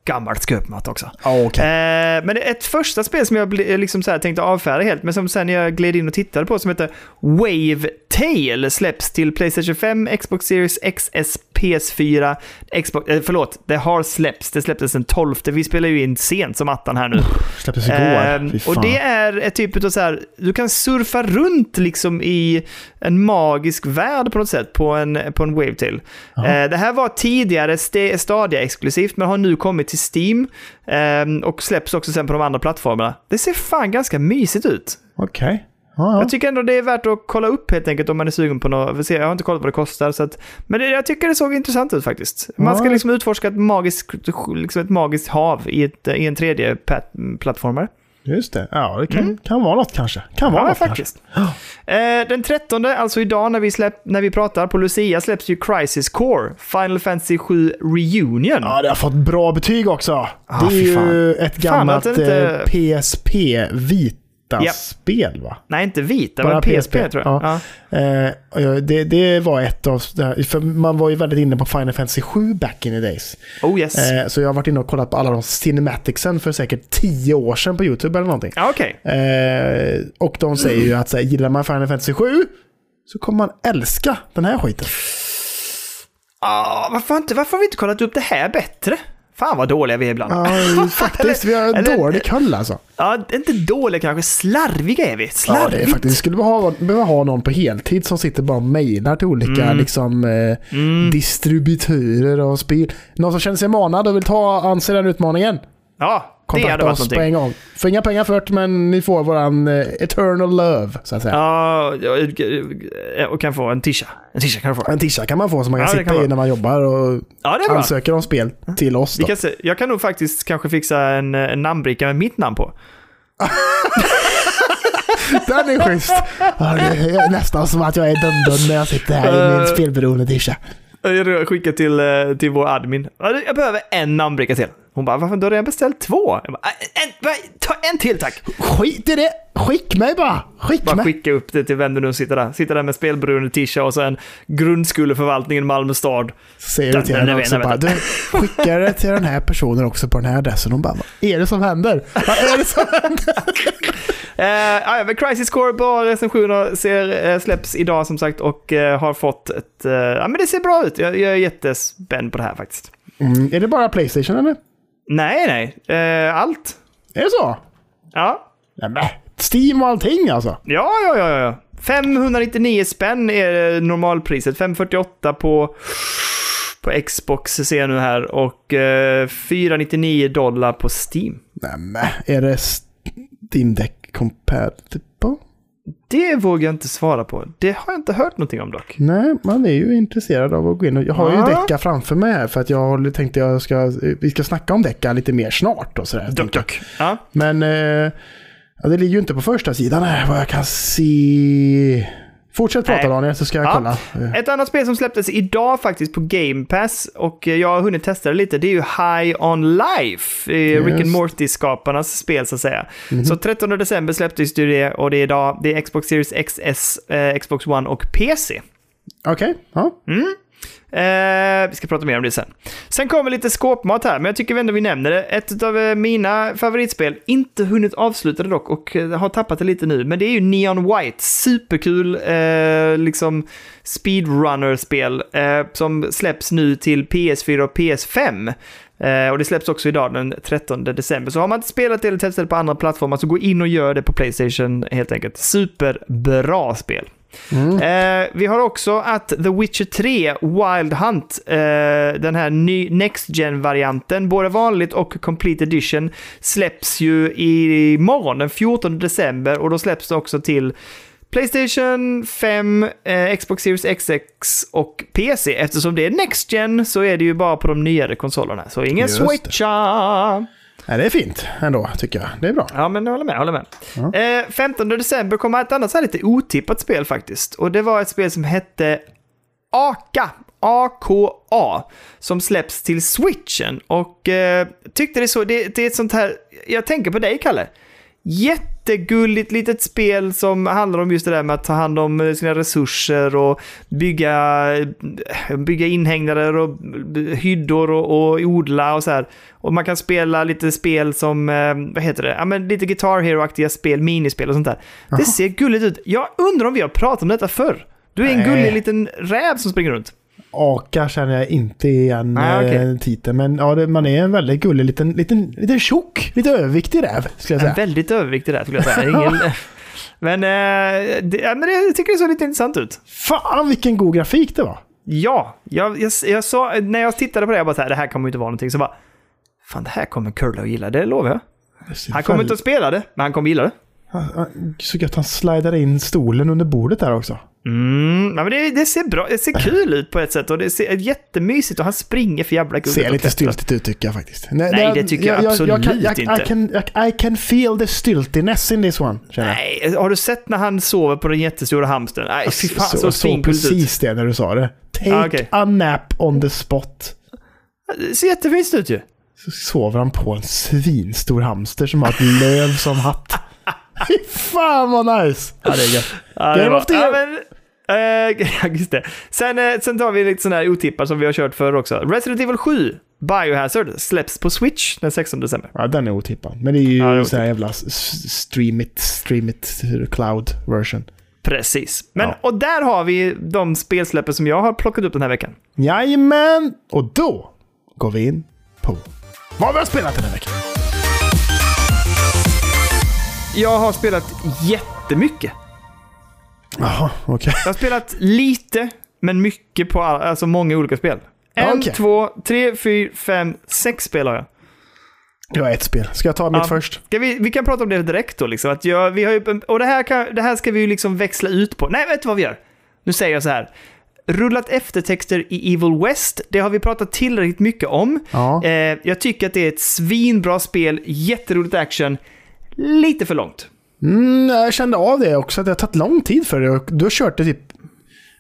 gammalt skräpmat också. Ja, okej. Eh, men ett första spel som jag liksom så här tänkte avfärda helt, men som sen jag gled in och tittade på som heter Wave Tail släpps till Playstation 5, Xbox Series XS PS4, Xbox, eh, förlåt, det har släppts. Det släpptes den 12. Vi spelar ju in sent som attan här nu. Släpptes igår. Fan. och det är ett typ av så här, du kan surfa runt liksom i en magisk värld på något sätt på en, på en Wavetail. Ja. Eh, det här var tidigare st- Stadia exklusivt men har nu kommit till Steam ehm, och släpps också sen på de andra plattformarna. Det ser fan ganska mysigt ut. Okej. Ja, ja. Jag tycker ändå det är värt att kolla upp helt enkelt om man är sugen på något. Jag har inte kollat vad det kostar. Så att, men det, jag tycker det såg intressant ut faktiskt. Man ska liksom utforska ett magiskt, liksom ett magiskt hav i, ett, i en tredje pat- plattformar. Just det. Ja, det kan, kan vara något kanske. Kan vara Mm. Ja, något faktiskt. Eh, den 13, alltså idag när vi, släpp, när vi pratar på Lucia, släpps ju Crisis Core, Final Fantasy 7 Reunion. kanske. Ja, det har fått bra betyg också. Ah, det är ju ett gammalt inte- eh, PSP Ja. Vita-spel va? Nej, inte vita, Bara men PSP, PSP, tror jag. ja. Ja. Eh, det, det var ett av... För man var ju väldigt inne på Final Fantasy 7 back in the days. Oh yes. Eh, så jag har varit inne och kollat på alla de cinematicsen för säkert tio år sedan på YouTube eller någonting. Ja, okej. Eh, och de säger ju att så här, gillar man Final Fantasy 7 så kommer man älska den här skiten. Ah, varför, inte, varför har vi inte kollat upp det här bättre? Fan vad dåliga vi är ibland. Ja, faktiskt. Vi har dålig koll alltså. Ja, inte dåliga kanske, slarviga är vi. Ja, Slarvigt. det är faktiskt. Vi skulle behöva, behöva ha någon på heltid som sitter bara och mejlar till olika Mm. liksom, eh, distributörer och spel. Någon som känner sig manad och vill ta an sig den utmaningen. Ja, Kontakta oss på någonting. en gång. Får inga pengar för det, men ni får våran eh, eternal love, så att säga. Ja, ja, och kan få en tisha. En tisha kan du få. En tisha kan man få som man kan Ja, sitta kan i man. när man jobbar och Ja, ansöker om spel till oss. Kan se, jag kan nog faktiskt kanske fixa en, en namnbricka med mitt namn på. Den är schysst! Det är nästan som att jag är dum när jag sitter här i min Eh. spelberoende tisha. Jag skickar till, eh, till vår admin. Ja, Jag behöver en namnbricka till. Hon bara, varför? Du har redan beställt två. Jag bara, "Äh, en, ta en till tack. Skit i det! Skick mig bara! Skick Bara mig! skicka upp det till vem du nu sitter där. Sitter där med spelberoende tisha och så en grundskoleförvaltningen Malmö stad. Säger du till henne också bara, du skickar det till den här personen också på den här adressen. Hon bara, vad är det som händer? Vad är det som händer? Ja, men Crisis Core, bra recensioner, ser, eh, släpps idag som sagt och eh, har fått ett... Ja, men det ser bra ut. Jag, jag är jättespänd på det här faktiskt. Mm, är det bara Playstation eller? Nej, nej. Eh, allt. Är det så? Ja. Nej, men, Steam och allting alltså? Ja, ja, ja, ja. 599 spänn är normalpriset. 548 på, på Xbox ser jag nu här. Och eh, 499 dollar på Steam. Nej, men, är det Steam Deck compatible? Det vågar jag inte svara på. Det har jag inte hört någonting om dock. Nej, man är ju intresserad av att gå in och... Jag har ju Ja. Decka framför mig här för att jag tänkte jag ska... Vi ska snacka om Decka lite mer snart och sådär. Duck, duck. Ja. Men... Eh, det ligger ju inte på första sidan här vad jag kan se. Fortsätt prata Nej. Daniel så ska jag Ja. kolla. Ett annat spel som släpptes idag faktiskt på Game Pass och jag har hunnit testa det lite, det är ju High On Life. eh, Rick and Just. Morty-skaparnas spel så att säga. Så 13 december släpptes det och det är idag, det är Xbox Series XS, eh, Xbox One och PC. Okej, ja. Eh, vi ska prata mer om det sen. Sen kommer lite skåpmat här, men jag tycker ändå vi nämner det. Ett av eh, mina favoritspel, inte hunnit avsluta det dock och eh, har tappat det lite nu, men det är ju Neon White. Superkul, eh, liksom speedrunner-spel eh, som släpps nu till PS4 och PS5. Eh, och det släpps också idag den 13 december. Så har man inte spelat det eller testat det på andra plattformar så gå in och gör det på Playstation helt enkelt. Superbra spel. Eh, vi har också att The Witcher 3 Wild Hunt, eh, den här ny Next Gen-varianten, både vanligt och Complete Edition, släpps ju imorgon den 14 december och då släpps det också till Playstation 5, eh, Xbox Series XX och PC. Eftersom det är Next Gen så är det ju bara på de nyare konsolerna. Så ingen Just det. Nej, det är fint ändå tycker jag. Det är bra. Ja, men jag håller med. Jag håller med. Ja. Eh, 15 december kom ett annat så här lite otippat spel faktiskt. Och det var ett spel som hette AKA. AKA. Som släpps till switchen. Och eh, tyckte det så, det, det är ett sånt här, jag tänker på dig Kalle. Jättegulligt litet spel som handlar om just det där med att ta hand om sina resurser och bygga, bygga inhägnader och hyddor och, och odla och så här. Och man kan spela lite spel som, eh, vad heter det, ja men lite Guitar Hero-aktiga spel, minispel och sånt där. Det ser gulligt ut. Jag undrar om vi har pratat om detta förr. Du är en Nej. gullig liten räv som springer runt. Aka känner jag inte igen okej. eh, titeln. Men ja, det, man är en väldigt gullig liten, liten, liten tjock, lite överviktig räv skulle jag En säga. väldigt överviktig där skulle jag säga. Ingen... men, eh, det, ja, men jag tycker det såg lite intressant ut. Fan vilken god grafik det var. Ja, jag, jag, jag sa, när jag tittade på det, jag bara så här, det här kommer inte vara någonting. Så bara, fan det här kommer Kurle att gilla, det lovar jag. Han kommer inte att spela det, men han kommer gilla det. Så gött han slidar in stolen under bordet där också. Mm, men det, det ser bra, det ser kul ut på ett sätt och det ser jättemysigt och han springer för jävla gulligt. Ser lite styltigt ut tycker jag faktiskt. Nej, det tycker jag absolut kan, jag, inte. I can, I, can feel the styltiness in this one. Jag. Nej, har du sett när han sover på den jättestora hamstern? Nej, fy fan så, så, så svincoolt ut. precis det när du sa det. Take Ah, okej. a nap on the spot. Det ser jättefint ut ju. Så sover han på en svinstor hamster som har ett löv som hatt. Fy fan vad nice! Ja, det är gött. Ja, det Game var- the ja, men, just det. Sen, eh, sen tar vi lite sådana här otippar som vi har kört förr också. Resident Evil 7, Biohazard, släpps på Switch den 16 december. Ja, den är otippad. Men det är ju Ja, är så här jävla stream it, stream it cloud version. Precis. Men, Ja. Och där har vi de spelsläppen som jag har plockat upp den här veckan. Jajamän! Och då går vi in på vad vi har spelat den här veckan. Jag har spelat jättemycket. Jaha, okej. Jag har spelat lite, men mycket på all, alltså många olika spel. En, Okej. två, tre, fyra, fem, sex spel har jag. Jag har ett spel. Ska jag ta mitt Ja. först? Ska vi, vi kan prata om det direkt då. Liksom, att jag, vi har ju, och det här, kan, det här ska vi ju liksom växla ut på. Nej, vet du vad vi gör? Nu säger jag så här. Rullat eftertexter i Evil West, det har vi pratat tillräckligt mycket om. Ja. Eh, jag tycker att det är ett svinbra spel, jätteroligt action, lite för långt. Mm, jag kände av det också, att det har tagit lång tid för det. Och du har kört det typ...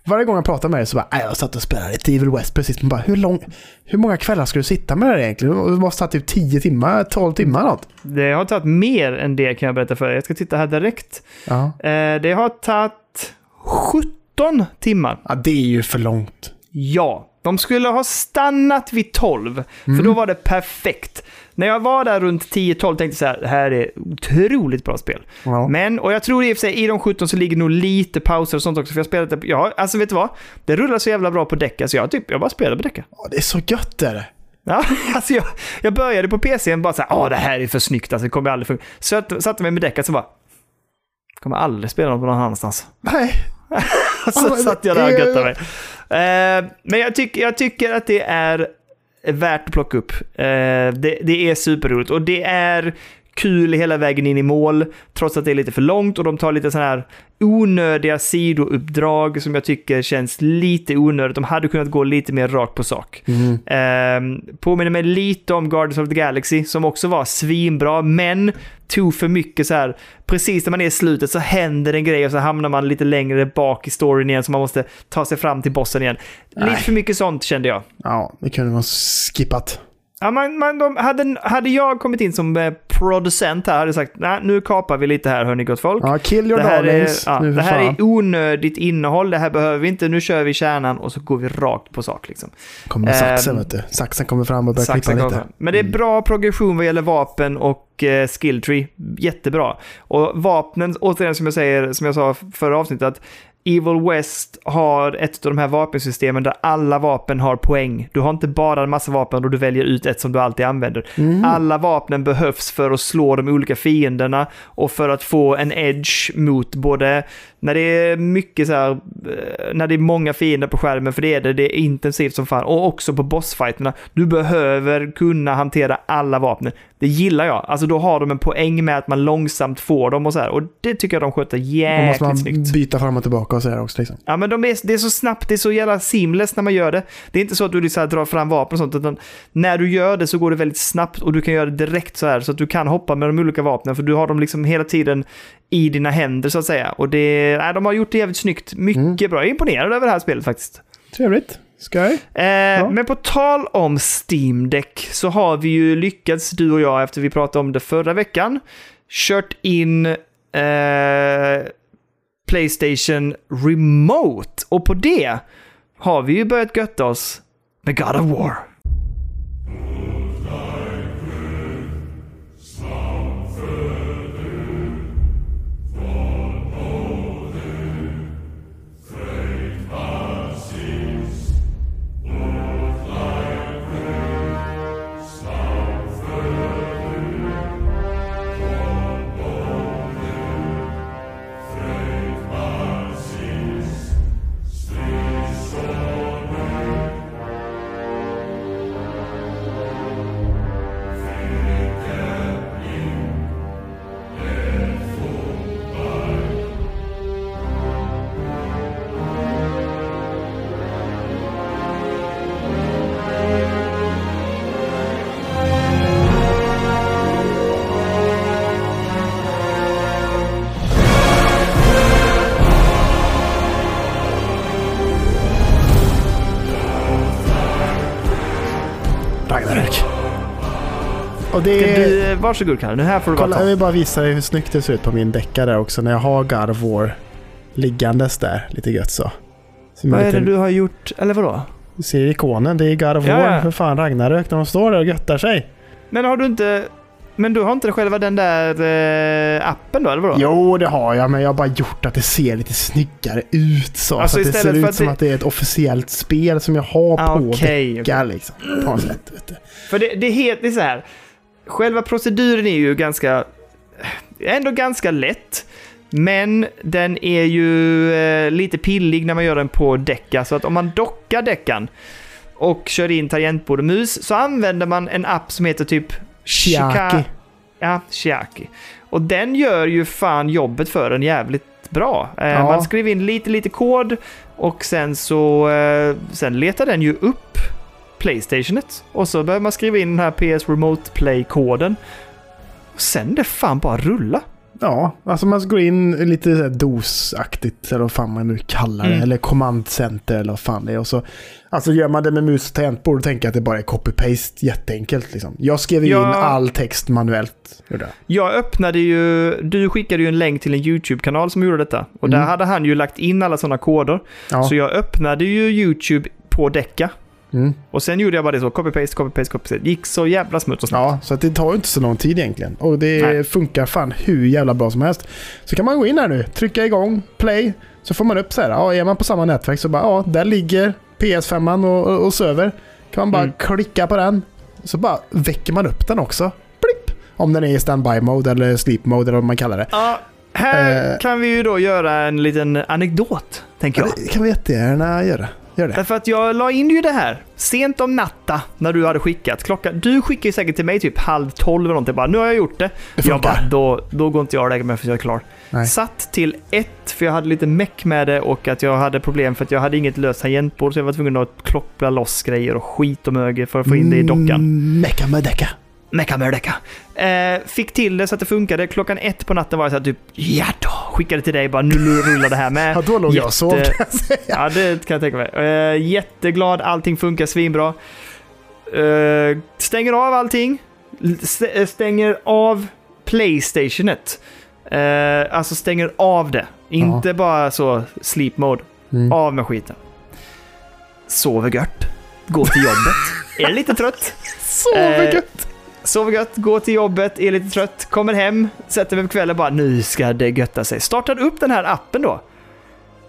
Varje gång jag pratar med dig så bara, "Nej, jag satt och spelade lite Evil West precis. Men bara, hur, lång, hur många kvällar ska du sitta med det här egentligen? Du måste ha typ 10 timmar, 12 timmar något. Det har tagit mer än det kan jag berätta för er. Jag ska titta här direkt. Ja. Eh, det har tagit 17 timmar. ja, det är ju för långt. Ja, de skulle ha stannat vid 12, för Mm. då var det perfekt. När jag var där runt 10-12 tänkte jag så här, det här är otroligt bra spel. Ja. Men, och jag tror i och för sig i de 17 så ligger nog lite pauser och sånt också, för jag spelade det, ja, alltså vet du vad? Det rullar så jävla bra på däck, alltså jag, typ, jag bara spelade på däck. Ja, det är så gött är det. Ja, alltså jag, jag började på PCn bara så här, åh det här är för snyggt, alltså det kommer aldrig funka. Så jag satte mig med däcket så bara, kommer aldrig spela något någon annanstans. Nej. så satt jag där och göttade mig. Eh, men jag, tyck, jag tycker att det är värt att plocka upp. Eh, det, det är superroligt och det är kul hela vägen in i mål, trots att det är lite för långt och de tar lite sådana här onödiga sidouppdrag som jag tycker känns lite onödigt. De hade kunnat gå lite mer rakt på sak. Mm. Eh, påminner mig lite om Guardians of the Galaxy som också var svinbra, men tog för mycket så här. Precis när man är i slutet så händer en grej och så hamnar man lite längre bak i storyn igen så man måste ta sig fram till bossen igen. Lite Nej. för mycket sånt kände jag. Ja, det kunde man skippat. Ja, man, man, de, hade, hade jag kommit in som eh, producent här hade jag sagt nej, nu kapar vi lite här hörni gott folk. Ja, kill your det här, är, darlings. ja, nu för det här är onödigt innehåll, det här behöver vi inte, nu kör vi kärnan och så går vi rakt på sak. Liksom. Kommer saxen, Ehm, vet du. Saxen kommer fram och börjar klippa lite. fram. Men det är bra progression vad gäller vapen och eh, skill tree. Jättebra. Och vapnen, återigen som jag säger, som jag sa förra avsnittet, att Evil West har ett av de här vapensystemen där alla vapen har poäng. Du har inte bara en massa vapen och du väljer ut ett som du alltid använder. Mm. Alla vapnen behövs för att slå de olika fienderna och för att få en edge mot både när det är mycket så här, eh, när det är många fiender på skärmen, för det är det, det är intensivt som fan, och också på bossfighterna. Du behöver kunna hantera alla vapnen. Det gillar jag. Alltså då har de en poäng med att man långsamt får dem och så här, och det tycker jag de sköter Då måste jäkligt man snyggt. byta fram och tillbaka och sådär också. Liksom. Ja, men de är, det är så snabbt, det är så jävla seamless när man gör det. Det är inte så att du liksom drar fram vapen och sånt, utan när du gör det så går det väldigt snabbt och du kan göra det direkt så här, så att du kan hoppa med de olika vapnen, för du har dem liksom hela tiden i dina händer så att säga. Och det, nej, de har gjort det jävligt snyggt, mycket bra. Jag är imponerad över det här spelet faktiskt. Trevligt. Jag? Eh, Men på tal om Steam Deck så har vi ju lyckats, du och jag, efter vi pratade om det förra veckan, kört in eh, Playstation Remote. Och på det har vi ju börjat götta oss med God of War. Ragnarök. Och det är... Du, eh, varsågod Kalle, nu här får du Kolla, bara ta. Jag vill bara visa dig hur snyggt det ser ut på min deckare också när jag har Garvor liggandes där lite gött så. så Vad är lite... det du har gjort, eller vadå? Du ser ikonen, det är Garvor. of ja, ja. för fan Ragnarök när de står där och göttar sig. Men har du inte men du har inte själva den där eh, appen då, eller vadå? Jo, det har jag, men jag har bara gjort att det ser lite snyggare ut så. Alltså, så att det ser ut att som det- att det är ett officiellt spel som jag har Ah, på okej, decka liksom. På något sätt, vet du. För det, det är helt det är så här. Själva proceduren är ju ganska... Ändå ganska lätt. Men den är ju eh, lite pillig när man gör den på däcka. Så att om man dockar däckan och kör in tangentbord och mus så använder man en app som heter typ Chiaki. Ja, Chiaki. Och den gör ju fan jobbet för en jävligt bra. Eh, Ja. Man skriver in lite, lite kod och sen så eh, sen letar den ju upp Playstationet. Och så börjar man skriva in den här PS Remote Play-koden. Sen det fan bara rulla. Ja, alltså man går in lite DOS-aktigt, eller vad fan man nu kallar det. Mm. Eller command center eller vad fan det är. Och så, alltså gör man det med mus och tangentbord tänker att det bara är copy-paste. Jätteenkelt liksom. Jag skrev ju Ja. in all text manuellt. Jag. Jag öppnade ju, du skickade ju en länk till en YouTube-kanal som gjorde detta. Och där Mm. hade han ju lagt in alla sådana koder. Ja. Så jag öppnade ju YouTube på däcka. Mm. Och sen gjorde jag bara det så, copy-paste, copy-paste, copy-paste. Gick så jävla smutt och snabbt. Ja, så att det tar ju inte så lång tid egentligen. Och det Nej. funkar fan hur jävla bra som helst. Så kan man gå in här nu, trycka igång, play. Så får man upp så här, ja, är man på samma nätverk så bara, ja, där ligger PS5 och, och, server. Kan man bara Mm. klicka på den. Så bara väcker man upp den också. Blipp! Om den är i standby mode eller sleep mode eller vad man kallar det. Ja, här Eh. kan vi ju då göra en liten anekdot, tänker Ja, jag. det kan vi jättegärna göra. Gör det. Därför att jag la in ju det här sent om natta när du hade skickat. Klockan, du skickade ju säkert till mig typ halv tolv eller någonting. Bara, nu har jag gjort det. Det jag bara, då, då går inte jag och lägger mig för jag är klar. Nej. Satt till ett, för jag hade lite meck med det och att jag hade problem för att jag hade inget löst tangentbord så jag var tvungen att kloppla loss grejer och skit och möger för att få in det i dockan. Mm, Mecka med decka. Mecka Merdecka. Eh, fick till det så att det funkade. Klockan ett på natten var jag så här typ ja då. Skickade till dig bara nu rullar det här med. Ja, då låg jag och sov Jätte- kan jag säga. Ja, det kan jag tänka mig. Eh, jätteglad, allting funkar svinbra. Eh, stänger av allting. Eh, stänger av Playstationet. Eh, alltså stänger av det. Inte bara så sleep mode. Mm. Av med skiten. Sover gött. Går till jobbet. är lite trött. Sover Eh, gött. Sover gött, går till jobbet, är lite trött, kommer hem, sätter mig på kvällen och bara nu ska det götta sig. Startar upp den här appen då.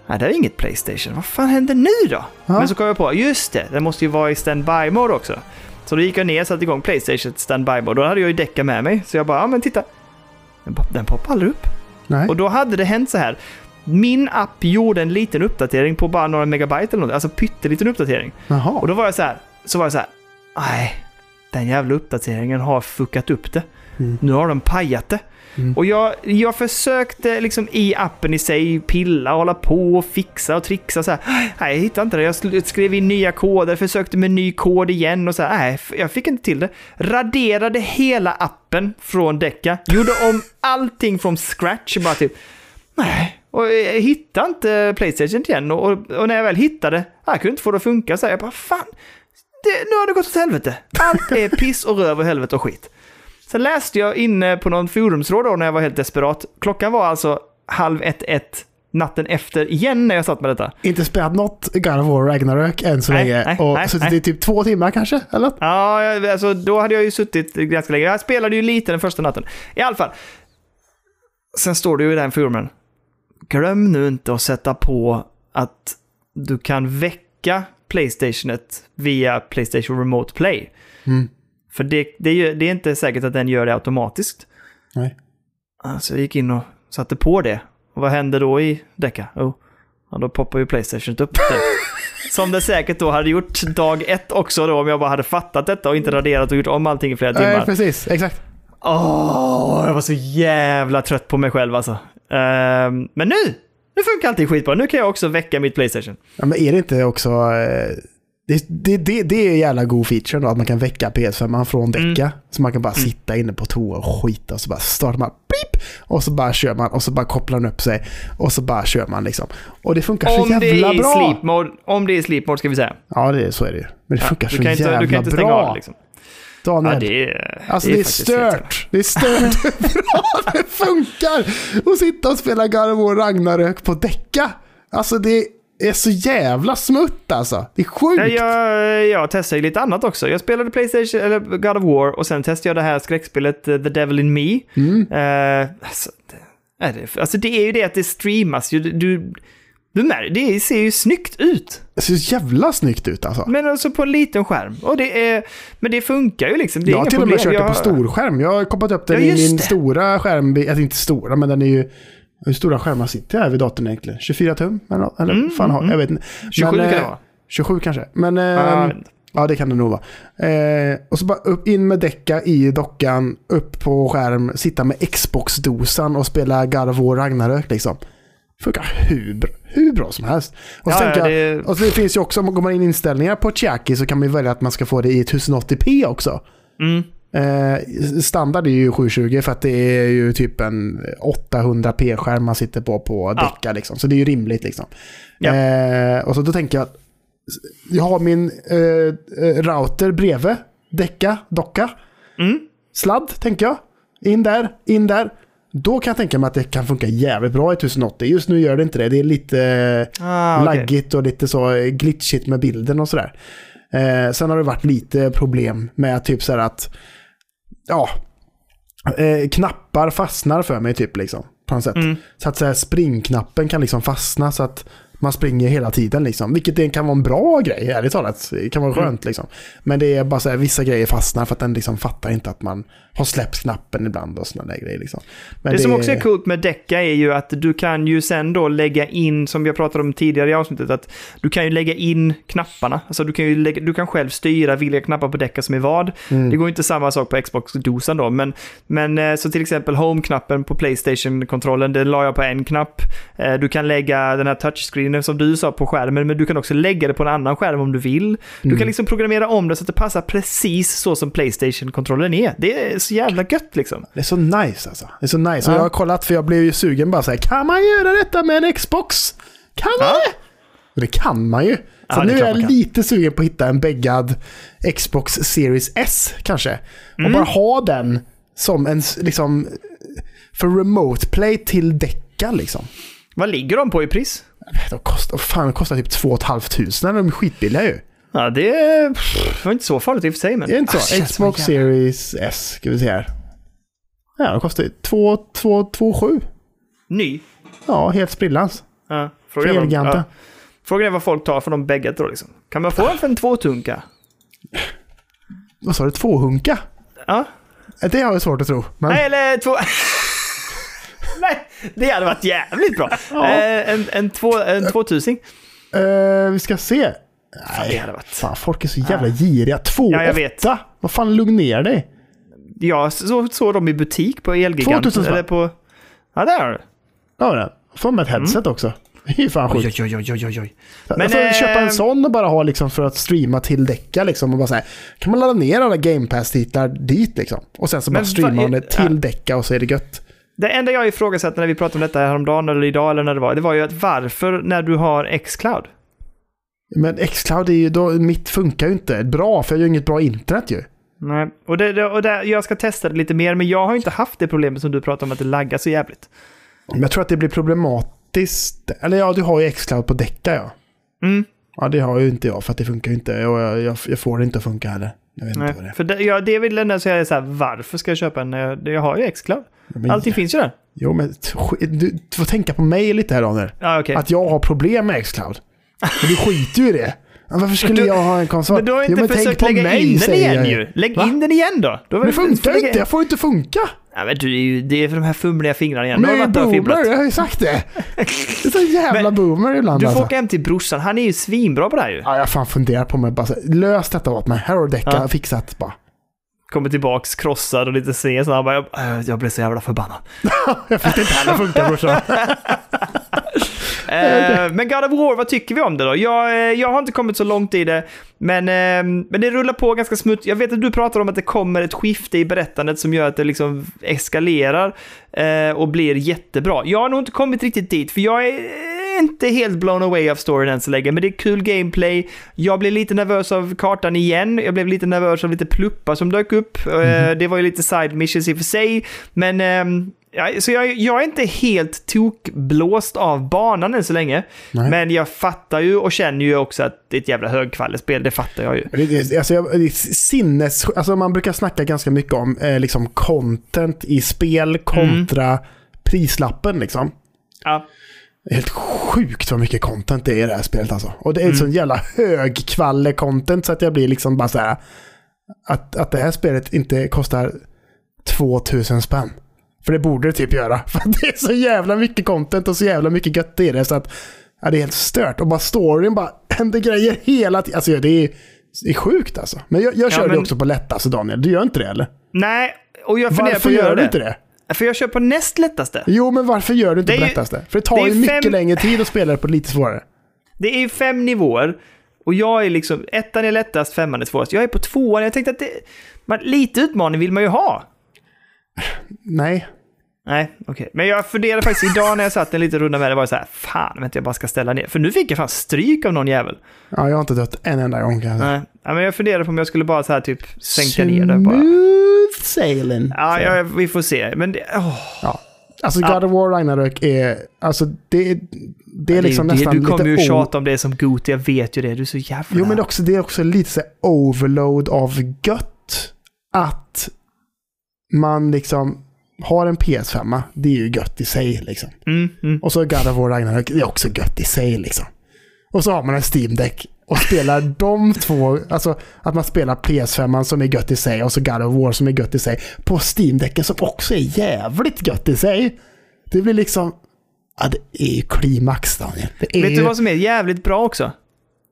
Nej, det är inget Playstation. Vad fan händer nu då? Ja. Men så kom jag på, just det, den måste ju vara i standby mode också. Så då gick jag ner och satte igång Playstation standby mode. Då hade jag ju däcka med mig. Så jag bara, ja men titta. Den, pop, den poppar aldrig upp. Nej. Och då hade det hänt så här. Min app gjorde en liten uppdatering på bara några megabyte eller något. Alltså pytteliten uppdatering. Jaha. Och då var jag så här, så var jag så här, nej, den jävla uppdateringen har fuckat upp det. Mm. Nu har de pajat det. Mm. Och jag, jag försökte liksom i appen i sig pilla och hålla på och fixa och trixa så här. Nej, jag hittade inte det. Jag skrev in nya koder, försökte med ny kod igen och så här. Nej, jag fick inte till det. Raderade hela appen från Decca. Gjorde om allting från scratch. Bara typ, nej. Och jag hittade inte Playstation igen. Och, och, och när jag väl hittade, jag kunde inte få det att funka. Så här, jag bara, fan. Det, nu har det gått åt helvete. Allt är piss och röv och helvete och skit. Sen läste jag inne på någon forumsråd då när jag var helt desperat. Klockan var alltså halv ett, ett natten efter igen när jag satt med detta. Inte spelat något God of War Ragnarök än så Nej, länge. nej, och nej, suttit i typ två timmar kanske? Eller? Ja, alltså då hade jag ju suttit ganska länge. Jag spelade ju lite den första natten. I alla fall. Sen står det ju i den forumen. Glöm nu inte att sätta på att du kan väcka Playstationet via Playstation Remote Play. Mm. För det, det, det är inte säkert att den gör det automatiskt. Nej. Så jag gick in och satte på det. Och vad hände då i Decca? Oh, ja, då poppar ju Playstation upp det. Som det säkert då hade gjort dag ett också då om jag bara hade fattat detta och inte raderat och gjort om allting i flera Nej, timmar. precis. Exakt. Åh, jag var så jävla trött på mig själv alltså. Ehm, men nu! Nu funkar allting skitbra. Nu kan jag också väcka mitt Playstation. Ja, men är det inte också... eh, Det, det, det, det är en jävla god feature då, att man kan väcka PS5 från Decca. Mm. Så man kan bara sitta inne på toa och skita och så bara startar man pip och så bara kör man och så bara kopplar den upp sig och så bara kör man liksom. Och det funkar så Om det jävla bra. sleep mode, om det är sleep mode ska vi säga. Ja, det, är- så är det ju. Men det funkar du, så jävla inte bra. av liksom. Daniel. Ja, det är, Alltså det är, helt jävla- stört. Det är stört hur bra det funkar att sitta och spela of War Ragnarök på däcka. Alltså det är så jävla smutt alltså. Det är sjukt. Ja, jag, jag testade ju lite annat också. Jag spelade Playstation, eller God of War, och sen testade jag det här skräckspelet eh, The Devil in Me. Mm. Eh, alltså, det, är det, alltså det är ju det att det streamas ju. Du, du, det ser ju snyggt ut. Det ser så jävla snyggt ut alltså. Men alltså på en liten skärm. Och det är, men det funkar ju liksom. Det är jag har till och med kört det på storskärm. Jag har kopplat upp den Ja, i min det. stora skärm. Alltså inte stora, men den är ju... Hur stora skärmar sitter jag här vid datorn egentligen? 24 tum? Eller, eller Mm, fan har mm. jag? vet inte. 27 Men, kan det eh, vara. 27 kanske. Men... Eh, Ja, det kan det nog vara. Eh, och så bara upp, in med däcka i dockan, upp på skärm, sitta med Xbox-dosan och spela God of War Ragnarök liksom. Funkar hur, bra- hur bra som helst. Och Ja, ja, jag, det- och så det finns ju också, om man går in i inställningar på Chiaki så kan man ju välja att man ska få det i 1080p också. Mm. Eh, standard är ju 720 för att det är ju typ en 800p-skärm man sitter på på Ja. däcka liksom. Så det är ju rimligt liksom. Ja. Eh, och så då tänker jag jag har min eh, eh, router bredvid däcka, docka, Mm. sladd tänker jag. In där, in där. Då kan jag tänka mig att det kan funka jävligt bra i 1080. Just nu gör det inte det. Det är lite Ah, okej. laggigt och lite så glitchigt med bilden och sådär. Eh, sen har det varit lite problem med typ så att ja, eh, knappar fastnar för mig typ liksom. På något sätt. Mm. Så att så här, springknappen kan liksom fastna så att man springer hela tiden liksom. Vilket kan vara en bra grej, ärligt talat. Det kan vara Mm. skönt liksom. Men det är bara så här, vissa grejer fastnar för att den liksom fattar inte att man har släppt knappen ibland och sådana där grejer liksom. Men Det som också är coolt med Decca är ju att du kan ju sen då lägga in, som jag pratade om tidigare i avsnittet, att du kan ju lägga in knapparna. Alltså du kan ju lägga, du kan själv styra vilka knappar på Decca som är vad. Mm. Det går inte samma sak på Xbox-dosan då, men, men eh, så till exempel Home-knappen på Playstation-kontrollen, den la jag på en knapp. Eh, Du kan lägga den här touchscreenen som du sa på skärmen, men du kan också lägga det på en annan skärm om du vill. Du Mm. kan liksom programmera om det så att det passar precis så som Playstation-kontrollen är. Det är så jävla gött liksom. Det är så nice alltså. Det är så nice. Och Ja. jag har kollat för jag blev ju sugen bara så här, kan man göra detta med en Xbox? Kan man Ja. det? Och det kan man ju. Så Ja, nu är jag lite sugen på att hitta en bäggad Xbox Series S kanske. Och Mm. bara ha den som en liksom för remote play till däcka liksom. Vad ligger de på i pris? De kostar, fan, de kostar typ 2 500. De är skitbilliga ju. Ja, det är- var inte så farligt i och för sig, men... Är det inte Ah, så? en Xbox Series S, ska vi se här. Ja, de kostar ju 2 2 2 7. Ny. Ja, helt sprillans. Ja, frågan, är vad, ja, frågan är vad folk tar för de bägge då liksom. Kan man få en för en tvåtunka? Vad sa du? Tvåhunka? Ja. Det har jag svårt att tro. Men, Nej, eller två... Nej, det hade varit jävligt bra. Ja. Eh, en, en, två, en tvåtusing. eh, vi ska se. Fan, det hade varit... Fan, folk är så jävla giriga. 2 Ja, jag vet. Vad fan, lugn ner dig. Jag så- såg dem i butik på Elgiganten. 2000 spänn. Eller på... Ja, där har du. Ja, den. Får med ett headset också. Det är ju fan sjukt. oj, oj, oj, oj, oj. Men, Men, får eh, köpa en sån och bara ha liksom för att streama till däcka liksom. Och bara så här, kan man ladda ner alla Game Pass-titlar dit liksom. Och sen så bara streamar vad- man det till däcka och så är det gött. Det enda jag ifrågasatte när vi pratade om detta häromdagen, eller idag, eller när det var, det var ju att varför när du har Xcloud? Men Xcloud är ju då, mitt funkar ju inte bra för jag har ju inget bra internet ju. Nej, och, det, och det, jag ska testa det lite mer, men jag har inte haft det problemet som du pratade om att det laggar så jävligt. Men jag tror att det blir problematiskt. Eller ja, du har ju Xcloud på däcka ja. Mm, Ja, det har ju inte jag för att det funkar ju inte. Och jag, jag, jag får det inte att funka heller. Jag vet nej. inte vad det är. För det, ja, det vill jag säga så här, varför ska jag köpa en? Jag, jag har ju Xcloud. Men, Allting finns ju där. Jo, men du, du får tänka på mig lite här Daniel. Ja, okej. Att jag har problem med Xcloud. Men du skiter ju i det. Varför skulle Du- jag ha en konsol? Men du har Jo, inte tänk försökt lägga mig, in den igen jag ju. Lägg Va? in den igen då. då Det funkar inte, jag får inte funka. Ja, men du är ju, det är för de här fumliga fingrarna igen. Men jag är boomer, jag har ju sagt det. Det är så jävla Men boomer ibland Du får alltså. åka hem till brorsan, han är ju svinbra på det här ju. Ja, jag fan funderar på mig bara så lös detta åt mig. Här har du däcka Ja. fixat bara. Kommer tillbaks krossad och lite sen, så han bara, jag, jag blev så jävla förbannad. Jag fick det inte heller funka brorsan. Eh, men God of War, vad tycker vi om det då? Jag, eh, jag har inte kommit så långt i det, men, eh, men det rullar på ganska smutt. Jag vet att du pratar om att det kommer ett skifte i berättandet som gör att det liksom eskalerar eh, och blir jättebra. Jag har nog inte kommit riktigt dit, för jag är är inte helt blown away av storyn än så länge, men det är kul gameplay. Jag blev lite nervös av kartan igen. Jag blev lite nervös av lite pluppar som dök upp. Mm. Det var ju lite side missions i och för sig, men ehm, Ja, så jag, jag, är inte helt tokblåst av banan än så länge. Nej. Men jag fattar ju och känner ju också att det är ett jävla högkvalitetsspel. Det fattar jag ju. Det, alltså, det är sinnes... Alltså man brukar snacka ganska mycket om eh, liksom content i spel kontra mm. prislappen liksom. Ja. Helt sjukt vad mycket content det är i det här spelet alltså. Och det är mm. sån jävla högkvalle content så att jag blir liksom bara så här... Att, att det här spelet inte kostar 2000 spänn. För det borde det typ göra. För det är så jävla mycket content och så jävla mycket gött i det. Så att ja, det är helt stört. Och bara storyn bara händer grejer hela tiden. Alltså det är, det är sjukt alltså. Men jag, jag kör ja, men... det också på lättaste Daniel. Du gör inte det eller? Nej, och jag funderar varför på att göra gör det. du inte det? För jag kör på näst lättaste. Jo, men varför gör du inte på ju, lättaste? För det tar det ju mycket fem... längre tid att spela det på lite svårare. Det är ju fem nivåer. Och jag är liksom, ettan är lättast, femman är svårast. Jag är på tvåan. Jag tänkte att det, man, lite utmaning vill man ju ha. Nej, Nej, okej. Okay. Men jag funderade faktiskt idag när jag satt en liten runda med det, var så här, fan vänta jag bara ska ställa ner. För nu fick jag fan stryk av någon jävel. Ja, jag har inte dött en enda gång kanske. Nej, ja, men jag funderade på om jag skulle bara så här typ sänka ner det bara. Smooth sailing. Ja, ja, vi får se. Men det, oh. ja. Alltså God of War Ragnarök är, alltså det, det är liksom det, nästan lite... Du kommer ju tjata om det som Goti, jag vet ju det. Du är så jävla... Jo, men det är också, det är också lite så overload av gött. Att man liksom har en PS5, det är ju gött i sig liksom. Mm, mm. Och så God of War Ragnarök, det är också gött i sig liksom. Och så har man en Steam Deck och spelar de två, alltså att man spelar PS5 som är gött i sig och så God of War som är gött i sig på Steam Decken som också är jävligt gött i sig. Det blir liksom, ja det är ju klimax Daniel. Vet du vad som är jävligt bra också?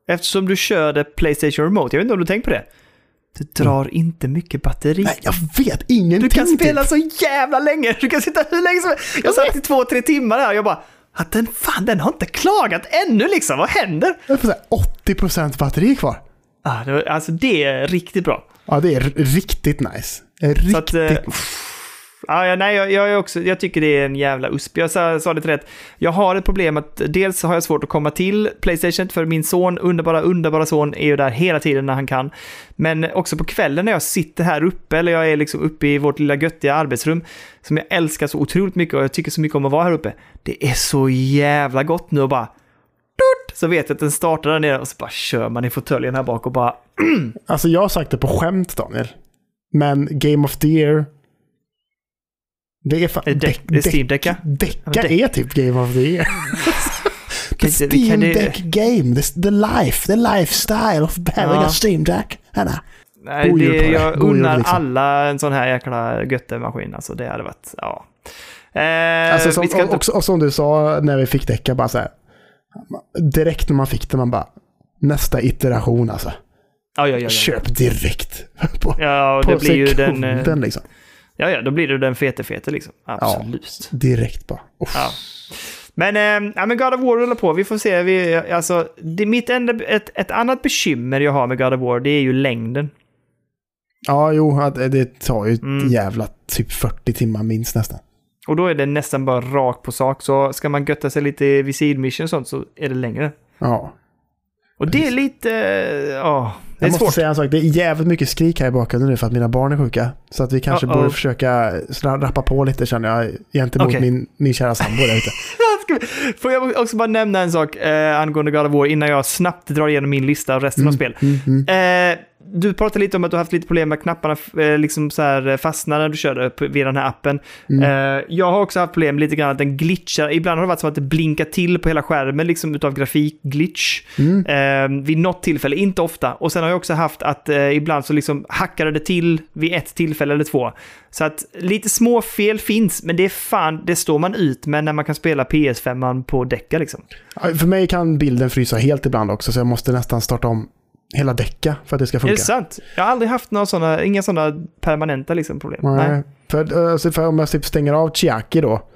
Eftersom du körde Playstation Remote, jag vet inte om du tänkt på det? Det drar mm. inte mycket batteri. Nej, jag vet ingenting. Du kan spela typ. så jävla länge. Du kan sitta hur länge som helst. Jag satt i två, tre timmar där och jag bara, att den, fan, den har inte klagat ännu liksom. Vad händer? Jag får 80% batteri kvar. Ah, det, alltså det är riktigt bra. Ja, det är riktigt nice. Riktigt. Att, eh, Ah, ja, nej, jag, jag, också, jag tycker det är en jävla usp. Jag sa, sa det till rätt. Jag har ett problem att dels har jag svårt att komma till Playstation, för min son, underbara, underbara son, är ju där hela tiden när han kan. Men också på kvällen när jag sitter här uppe, eller jag är liksom uppe i vårt lilla göttiga arbetsrum, som jag älskar så otroligt mycket och jag tycker så mycket om att vara här uppe. Det är så jävla gott nu att bara så vet jag att den startar där nere och så bara kör man i fåtöljen här bak och bara... alltså jag har sagt det på skämt Daniel. Men Game of the Year det är fan... Är Steam Decka? Decka är typ Game of the Year. the Steam Deck Game, the, the life, the lifestyle of having ja. a Steam Deck. Hanna. Nej, det, jag unnar liksom. alla en sån här jäkla göttemaskin. Alltså det hade varit, ja. Eh, alltså som, och, inte... och, som du sa när vi fick Decka, bara så här, Direkt när man fick det, man bara, nästa iteration alltså. Ja, ja, ja, ja. Köp direkt. på, ja, och det blir ju den... Eh, liksom. Ja, ja, då blir det den fete-fete liksom. Absolut. Ja, direkt bara. Ja. Men, äh, ja, men God of War rullar på. Vi får se. Vi, alltså, det, mitt enda, ett, ett annat bekymmer jag har med God of War, det är ju längden. Ja, jo, det tar ju mm. jävla typ 40 timmar minst nästan. Och då är det nästan bara rakt på sak. Så ska man götta sig lite vid sidmission och sånt så är det längre. Ja. Och det är lite... Ja, jag måste svårt. säga en sak, det är jävligt mycket skrik här i bakgrunden nu för att mina barn är sjuka. Så att vi kanske uh -oh. borde försöka rappa på lite känner jag gentemot okay. min, min kära sambo där ute. Får jag också bara nämna en sak eh, angående God of War innan jag snabbt drar igenom min lista och resten mm, av spel. Mm, mm. Eh, du pratade lite om att du haft lite problem med knapparna eh, liksom så här eh, fastnar när du körde via den här appen. Mm. Eh, jag har också haft problem lite grann att den glitchar. Ibland har det varit som att det blinkar till på hela skärmen liksom utav grafikglitch. Mm. vid något tillfälle, inte ofta. Och sen har jag också haft att ibland så liksom hackade det till vid ett tillfälle eller två. Så att lite små fel finns, men det är fan, det står man ut med när man kan spela PS5 på däcka liksom. För mig kan bilden frysa helt ibland också, så jag måste nästan starta om hela däcka för att det ska funka. Är det sant? Jag har aldrig haft några såna, inga sådana permanenta liksom problem. Nej. Nej. För, alltså, för om jag typ stänger av Chiaki då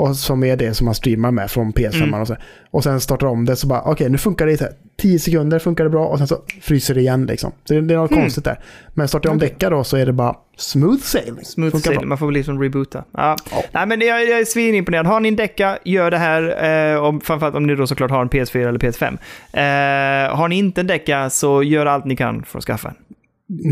Och som är det som man streamar med från PS5. Mm. Och, så. och sen startar om det så bara, okej nu funkar det i så här 10 sekunder, funkar det bra och sen så fryser det igen liksom. Så det, det är något Mm. konstigt där. Men startar jag om Okej. däckar då så är det bara smooth sailing. Smooth Funkar sailing, bra. man får väl liksom reboota. Ja. Ja. Nej, men jag, jag är svinimponerad. Har ni en decka, gör det här. Eh, om, framförallt om ni då såklart har en PS4 eller PS5. Eh, har ni inte en decka så gör allt ni kan för att skaffa en.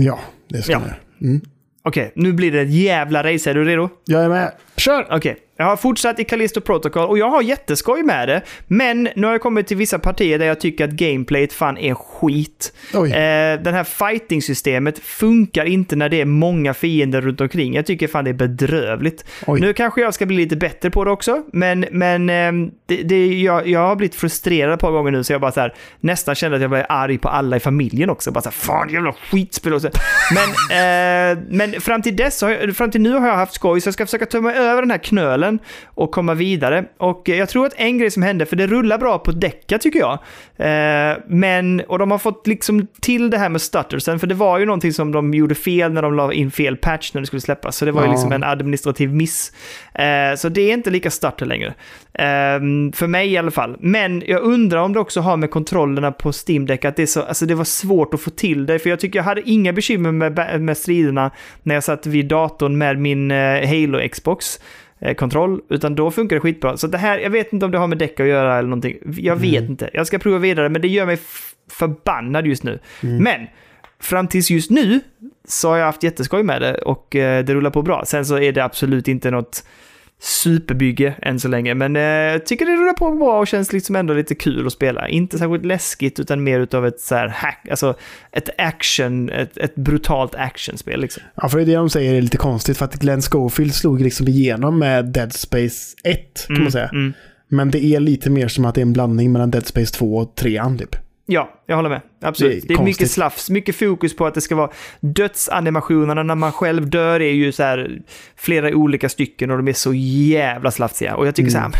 Ja, det ska Ja. göra. Mm. Okej, nu blir det ett jävla race. Är du redo? Jag är med. Kör! Okej, jag har fortsatt i Callisto Protocol och jag har jätteskoj med det. Men nu har jag kommit till vissa partier där jag tycker att gameplayet fan är skit. Oj. Eh, den här fighting-systemet funkar inte när det är många fiender runt omkring. Jag tycker fan det är bedrövligt. Oj. Nu kanske jag ska bli lite bättre på det också, men, men ehm, det, det, jag, jag har blivit frustrerad ett par gånger nu så jag bara så här, nästan kände att jag blev arg på alla i familjen också. Bara så här, fan jävla skitspel och så. Men, eh, men fram till dess, jag, fram till nu har jag haft skoj så jag ska försöka mig över den här knölen och komma vidare. Och jag tror att en grej som hände, för det rullar bra på däcka tycker jag. Eh, men, och de har fått liksom till det här med stuttersen, för det var ju någonting som de gjorde fel när de la in fel patch när det skulle släppas. Så det var ju Ja. liksom en administrativ miss. Eh, så det är inte lika stutter längre. Eh, för mig i alla fall. Men jag undrar om det också har med kontrollerna på Steam Deck att det, är så, alltså det var svårt att få till det. För jag tycker jag hade inga bekymmer med, med striderna när jag satt vid datorn med min eh, Halo Xbox eh, kontroll, utan då funkar det skitbra. Så det här, jag vet inte om det har med däck att göra eller någonting. Jag vet inte. Jag ska prova vidare, men det gör mig förbannad just nu. Men fram tills just nu så har jag haft jätteskoj med det och eh, det rullar på bra. Sen så är det absolut inte något superbygge än så länge, men eh, tycker det rullar på bra och känns liksom ändå lite kul att spela. Inte särskilt läskigt, utan mer utav ett så här hack, alltså ett action, ett, ett brutalt actionspel liksom. Ja, för det är det de säger är lite konstigt för att Glenn Schofield slog liksom igenom med Dead Space 1 kan man säga. Mm. Men det är lite mer som att det är en blandning mellan Dead Space 2 och 3 typ. Ja, jag håller med. Absolut. Det är Det är, mycket slafs, mycket fokus på att det ska vara dödsanimationerna när man själv dör är ju så här flera olika stycken och de är så jävla slafsiga. Och jag tycker så här,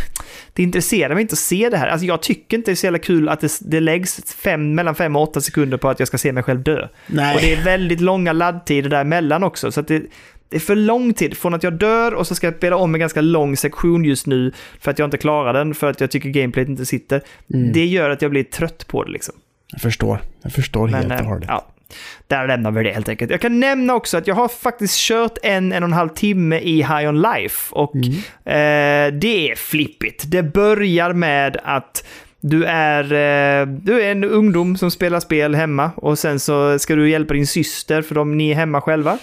det intresserar mig inte att se det här. Alltså jag tycker inte det är så jävla kul att det, det läggs fem, mellan fem och åtta sekunder på att jag ska se mig själv dö. Nej. Och det är väldigt långa laddtider däremellan också. Så att det, det är för lång tid. Från att jag dör och så ska jag spela om en ganska lång sektion just nu för att jag inte klarar den, för att jag tycker gameplayet inte sitter. Mm. Det gör att jag blir trött på det liksom. Jag förstår. Jag förstår helt Men, och eh, hållet. ja, där lämnar vi det helt enkelt. Jag kan nämna också att jag har faktiskt kört en, en och en halv timme i High On Life och Mm. eh, det är flippigt. Det börjar med att du är, eh, du är en ungdom som spelar spel hemma och sen så ska du hjälpa din syster för de, ni är hemma själva.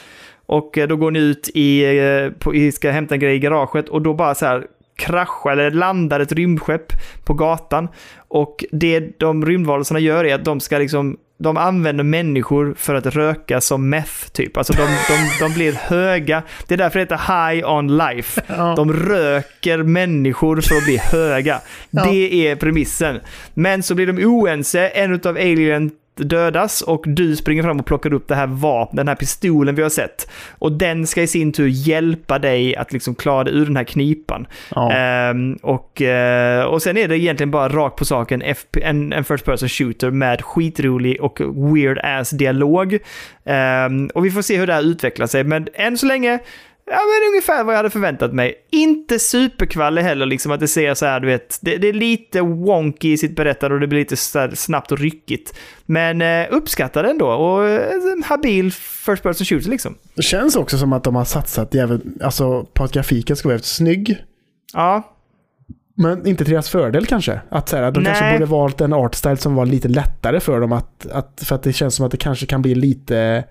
Och eh, då går ni ut i, eh, på, i, ska hämta en grej i garaget och då bara så här kraschar eller landar ett rymdskepp på gatan. Och det de rymdvarelserna gör är att de ska liksom de använder människor för att röka som meth, typ. Alltså de, de, de blir höga. Det är därför det heter high on life. Ja. De röker människor för att bli höga. Ja. Det är premissen. Men så blir de oense. En av alien dödas och du springer fram och plockar upp det här vapnet, den här pistolen vi har sett. Och den ska i sin tur hjälpa dig att liksom klara dig ur den här knipan. Ja. Ehm, och, eh, och sen är det egentligen bara rakt på saken FP, en, en first person shooter med skitrolig och weird ass dialog. Ehm, och vi får se hur det här utvecklar sig, men än så länge Ja, men ungefär vad jag hade förväntat mig. Inte superkvalle heller, liksom att det ser så här, du vet. Det, det är lite wonky i sitt berättande och det blir lite så här snabbt och ryckigt. Men eh, uppskattar det ändå och eh, en habil first person shooter liksom. Det känns också som att de har satsat jävligt, alltså, på att grafiken ska vara jävligt snygg. Ja, Men inte till deras fördel kanske. Att så här, de kanske Nej. borde valt en artstyle som var lite lättare för dem. Att, att, för att det känns som att det kanske kan bli lite...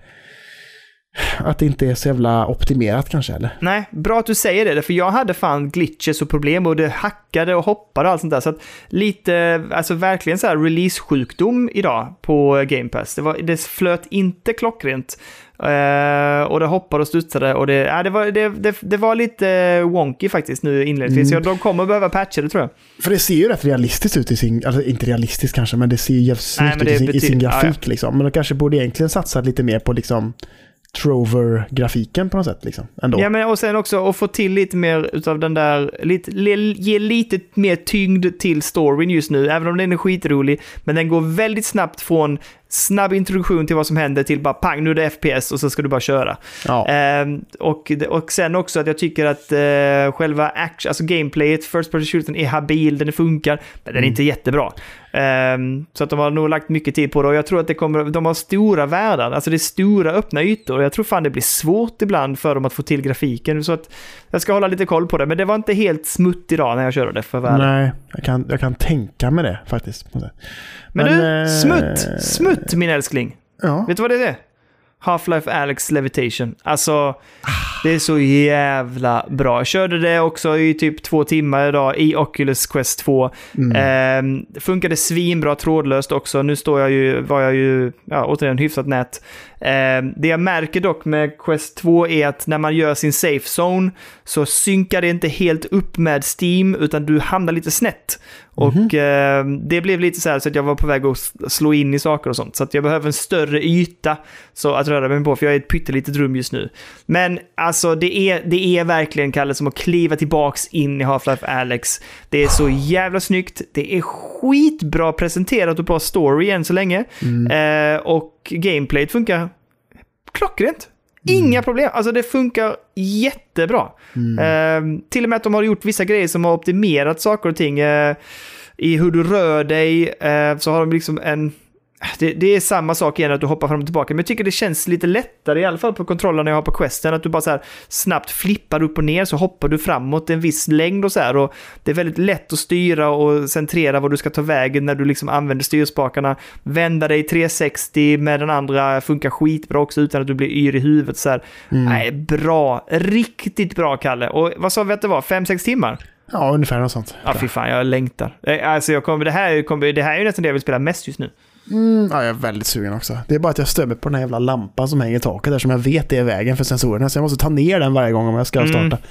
Att det inte är så jävla optimerat kanske eller? Nej, bra att du säger det, för jag hade fan glitches och problem och det hackade och hoppade och allt sånt där. Så att lite, alltså verkligen så här release-sjukdom idag på Game Pass. Det, var, det flöt inte klockrent. Eh, och det hoppade och studsade och det, ja, det, var, det, det, det var lite wonky faktiskt nu inledningsvis. Mm. Så de kommer behöva patcha det tror jag. För det ser ju rätt realistiskt ut i sin, alltså inte realistiskt kanske, men det ser ju jävligt snyggt ut i sin, i sin betyder- ja, grafik liksom. Men de kanske borde egentligen satsa lite mer på liksom Trover-grafiken på något sätt liksom. Ändå. Ja, men och sen också att få till lite mer utav den där, lite, ge lite mer tyngd till storyn just nu, även om den är skitrolig. Men den går väldigt snabbt från snabb introduktion till vad som händer till bara pang, nu är det FPS och så ska du bara köra. Ja. Ehm, och, och sen också att jag tycker att eh, själva action, alltså gameplayet, first person shooting är habil, den funkar, men den är inte jättebra. Ehm, så att de har nog lagt mycket tid på det och jag tror att det kommer, de har stora världar, alltså det är stora öppna ytor och jag tror fan det blir svårt ibland för dem att få till grafiken. Så att jag ska hålla lite koll på det, men det var inte helt smutt idag när jag körde det för världen. Nej, jag kan, jag kan tänka mig det faktiskt. Men, du, eh, smutt! Smutt min älskling! Ja. Vet du vad det är? Half-Life Alex Levitation. Alltså, det är så jävla bra. Jag körde det också i typ två timmar idag i Oculus Quest 2. Mm. Eh, det funkade svinbra trådlöst också. Nu står jag ju, var jag ju, ja, återigen hyfsat nät. Eh, det jag märker dock med Quest 2 är att när man gör sin safe zone så synkar det inte helt upp med Steam, utan du hamnar lite snett. Och eh, det blev lite så här så att jag var på väg att slå in i saker och sånt. Så att jag behöver en större yta så att röra mig på, för jag är i ett pyttelitet rum just nu. Men alltså det är, det är verkligen, Kalle, som att kliva tillbaks in i Half-Life Alex. Det är så jävla snyggt, det är skitbra presenterat och bra story än så länge. Eh, och gameplayet funkar klockrent. Inga problem. Alltså det funkar jättebra. Eh, till och med att de har gjort vissa grejer som har optimerat saker och ting. Eh, I hur du rör dig eh, så har de liksom en... Det, det är samma sak igen att du hoppar fram och tillbaka, men jag tycker det känns lite lättare, i alla fall på kontrollerna jag har på questen, att du bara så här snabbt flippar upp och ner så hoppar du framåt en viss längd och så här. Och det är väldigt lätt att styra och centrera vad du ska ta vägen när du liksom använder styrspakarna. Vända dig 360 med den andra funkar skitbra också utan att du blir yr i huvudet. Så här. Nej, bra. Riktigt bra, Kalle. Och vad sa vi att det var? 5-6 timmar? Ja, ungefär något sånt. Ja, fy fan, jag längtar. Eh, Alltså, jag kommer, det, här kommer, det här är ju nästan det jag vill spela mest just nu. Mm, ja, jag är väldigt sugen också. Det är bara att jag stör mig på den här jävla lampan som hänger i taket där som jag vet är vägen för sensorerna. Så jag måste ta ner den varje gång om jag ska Mm. starta.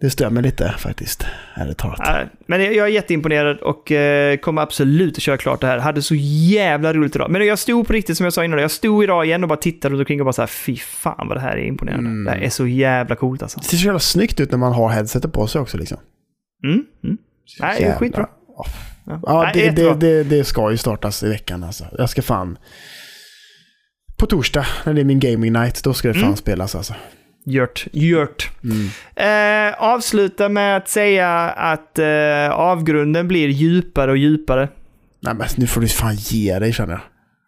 Det stör mig lite faktiskt, ärligt talat. Nej, Men jag är jätteimponerad och eh, kommer absolut att köra klart det här. Hade så jävla roligt idag. Men jag stod på riktigt som jag sa innan, jag stod idag igen och bara tittade runt omkring och bara så här, fy fan vad det här är imponerande. Det här är så jävla coolt alltså. Det ser så jävla snyggt ut när man har headsetet på sig också liksom. Mm, mm. Nej, det skitbra. Ja, Ja, ja det, det, det, det ska ju startas i veckan alltså. Jag ska fan... På torsdag, när det är min gaming night, då ska det fan Mm. spelas alltså. Gjort. Gjort. Eh, avsluta med att säga att eh, avgrunden blir djupare och djupare. Nej men nu får du fan ge dig känner jag.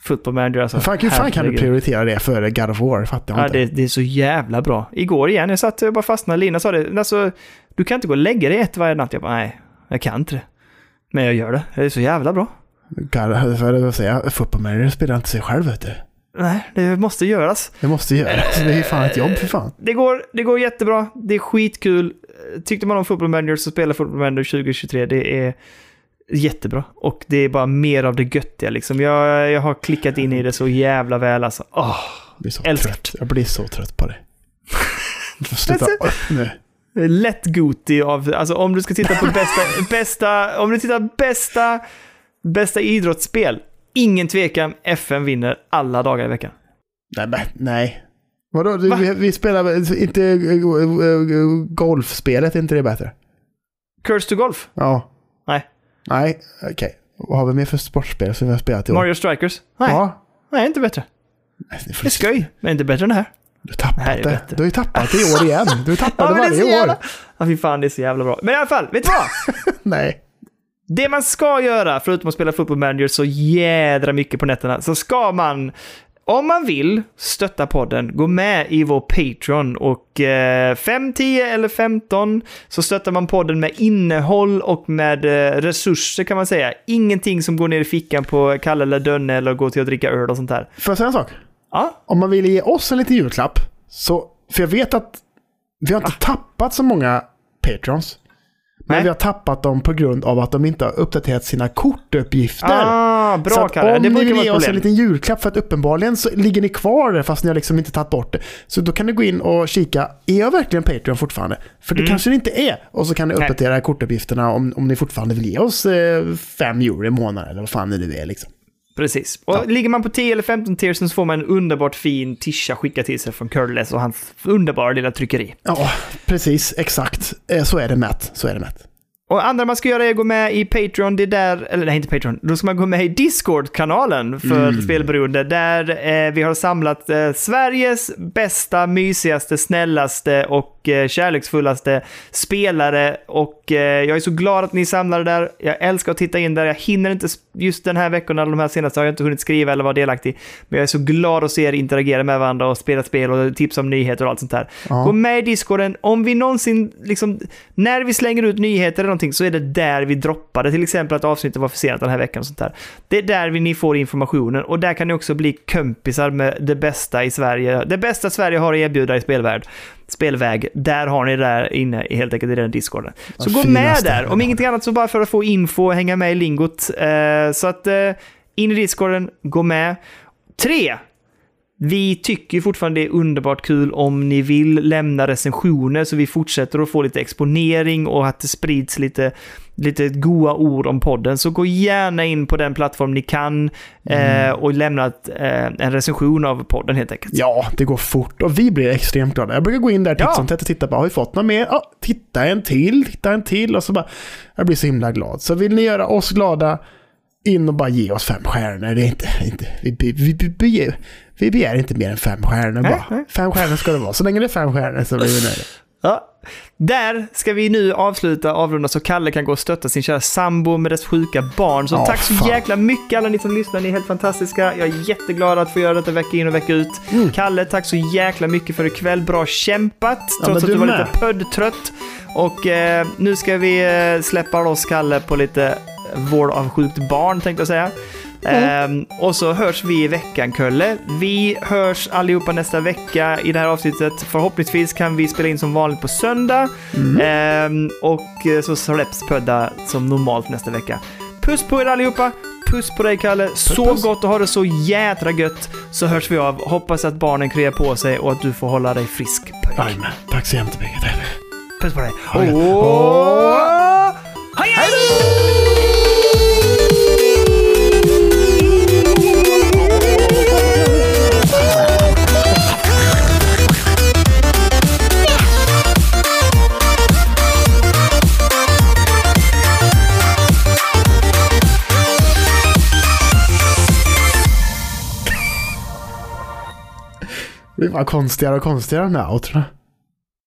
Football manager alltså. Fan, hur fan kan du prioritera det före God of War? Fattar jag Ja, inte. det, det är så jävla bra. Igår igen, jag satt och bara fastnade. Lina sa det, alltså, du kan inte gå och lägga dig ett varje natt. Jag bara, nej, jag kan inte det. Men jag gör det. Det är så jävla bra. God, för att säga, Football Manager spelar inte sig själv vet du. Nej, det måste göras. Det måste göras. Det är ju fan ett jobb för fan. Det går, det går jättebra. Det är skitkul. Tyckte man om Football Manager så spela Football Manager 2023. Det är jättebra. Och det är bara mer av det göttiga liksom. Jag, jag har klickat in i det så jävla väl alltså. Åh, Jag blir så Älskar. trött. Jag blir så trött på det. Du får sluta nu. Lätt Goti av, alltså om du ska titta på bästa, bästa, om du tittar bästa, bästa idrottsspel. Ingen tvekan, FN vinner alla dagar i veckan. Nej, nej. Vadå? Va? vi, vi spelar inte eh, eh, golfspelet, är inte det bättre? Curse to Golf? Ja. Nej. Nej, okej. Vad har vi mer för sportspel som vi har spelat i år? Mario Strikers? Nej, Ja. nej inte bättre. Nej, det Det är skoj, men inte bättre än det här. Du har tappat Det det. Du har ju tappat det i år igen. Du det är så varje jävla... år. Ja, fy fan, det är så jävla bra. Men i alla fall, vet du vad? Nej. Det man ska göra, förutom att spela Football Manager så jädra mycket på nätterna, så ska man, om man vill, stötta podden, gå med i vår Patreon och eh, 5, 10 eller 15 så stöttar man podden med innehåll och med eh, resurser kan man säga. Ingenting som går ner i fickan på Kalle eller Dönne eller går till att dricka öl och sånt där. Får jag säga en sak? Ja, Om man vill ge oss en liten julklapp, så... För jag vet att vi har inte tappat så många patrons. Men Nej. vi har tappat dem på grund av att de inte har uppdaterat sina kortuppgifter. ah, Så bra att Kalle. om Det ni vill ge oss en liten julklapp för att uppenbarligen så ligger ni kvar där fast ni har liksom inte tagit bort det. Så då kan ni gå in och kika, är jag verkligen Patreon fortfarande? För det Mm. kanske det inte är. Och så kan ni Nej. uppdatera kortuppgifterna om, om ni fortfarande vill ge oss eh, fem euro i månaden eller vad fan det nu är liksom. Precis. Och ligger man på 10 eller 15 tiers så får man en underbart fin tisha skickad till sig från Curless och hans underbara lilla tryckeri. Ja, precis, exakt. Eh, så är det Matt. Så är det Matt. Och andra man ska göra är att gå med i Patreon, det är där, eller nej inte Patreon, då ska man gå med i Discord-kanalen för Mm. spelberoende, där eh, vi har samlat eh, Sveriges bästa, mysigaste, snällaste och eh, kärleksfullaste spelare. Och eh, jag är så glad att ni är samlade där. Jag älskar att titta in där. Jag hinner inte, just den här veckan eller de här senaste har jag inte hunnit skriva eller vara delaktig. Men jag är så glad att se er interagera med varandra och spela spel och tipsa om nyheter och allt sånt där. Ja. Gå med i Discorden. Om vi någonsin, liksom, när vi slänger ut nyheter eller någonting så är det där vi droppar det. Till exempel att avsnittet var försenat den här veckan och sånt där. Det är där vi, ni får informationen och där kan ni också bli kompisar med det bästa i Sverige. Det bästa Sverige har att erbjuda i spelvärld. Spelväg. Där har ni det där inne i- helt enkelt i den Discorden. Så Vad gå med där. Om ingenting annat så bara för att få info och hänga med i lingot. Eh, så att eh, in i Discorden, gå med. Tre. Vi tycker fortfarande det är underbart kul om ni vill lämna recensioner så vi fortsätter att få lite exponering och att det sprids lite, lite goa ord om podden. Så gå gärna in på den plattform ni kan eh, och lämna ett, eh, en recension av podden helt enkelt. Ja, det går fort och vi blir extremt glada. Jag brukar gå in där titt som tätt och titta på, har vi fått något mer? Ja, titta en till, titta en till och så bara, jag blir så himla glad. Så vill ni göra oss glada, in och bara ge oss fem stjärnor. Det är inte, inte vi, vi, vi, vi, begär inte mer än fem stjärnor Nej, bara. nej. Fem stjärnor ska det vara. Så länge det är fem stjärnor så blir vi nöjda. Ja. Där ska vi nu avsluta, avrunda så Kalle kan gå och stötta sin kära sambo med dess sjuka barn. Så Ja, tack så fan. jäkla mycket alla ni som lyssnar, ni är helt fantastiska. Jag är jätteglad att få göra detta vecka in och vecka ut. Mm. Kalle, tack så jäkla mycket för ikväll. Bra kämpat, Ja, trots att du du var med. lite pöddtrött. Och eh, nu ska vi eh, släppa loss Kalle på lite vård av sjukt barn, tänkte jag säga. Ehm, och så hörs vi i veckan, Kölle. Vi hörs allihopa nästa vecka i det här avsnittet. Förhoppningsvis kan vi spela in som vanligt på söndag. Ehm, och eh, så släpps Pödda som normalt nästa vecka. Puss på er allihopa! Puss på dig Kalle! Så puss. gott att ha det så jädra gött! Så hörs vi av. Hoppas att barnen kryar på sig och att du får hålla dig frisk. Jajamän, tack så jättemycket. Puss på dig! Oj. Åh! Hej, hej! Blir bara konstigare och konstigare de här outrona.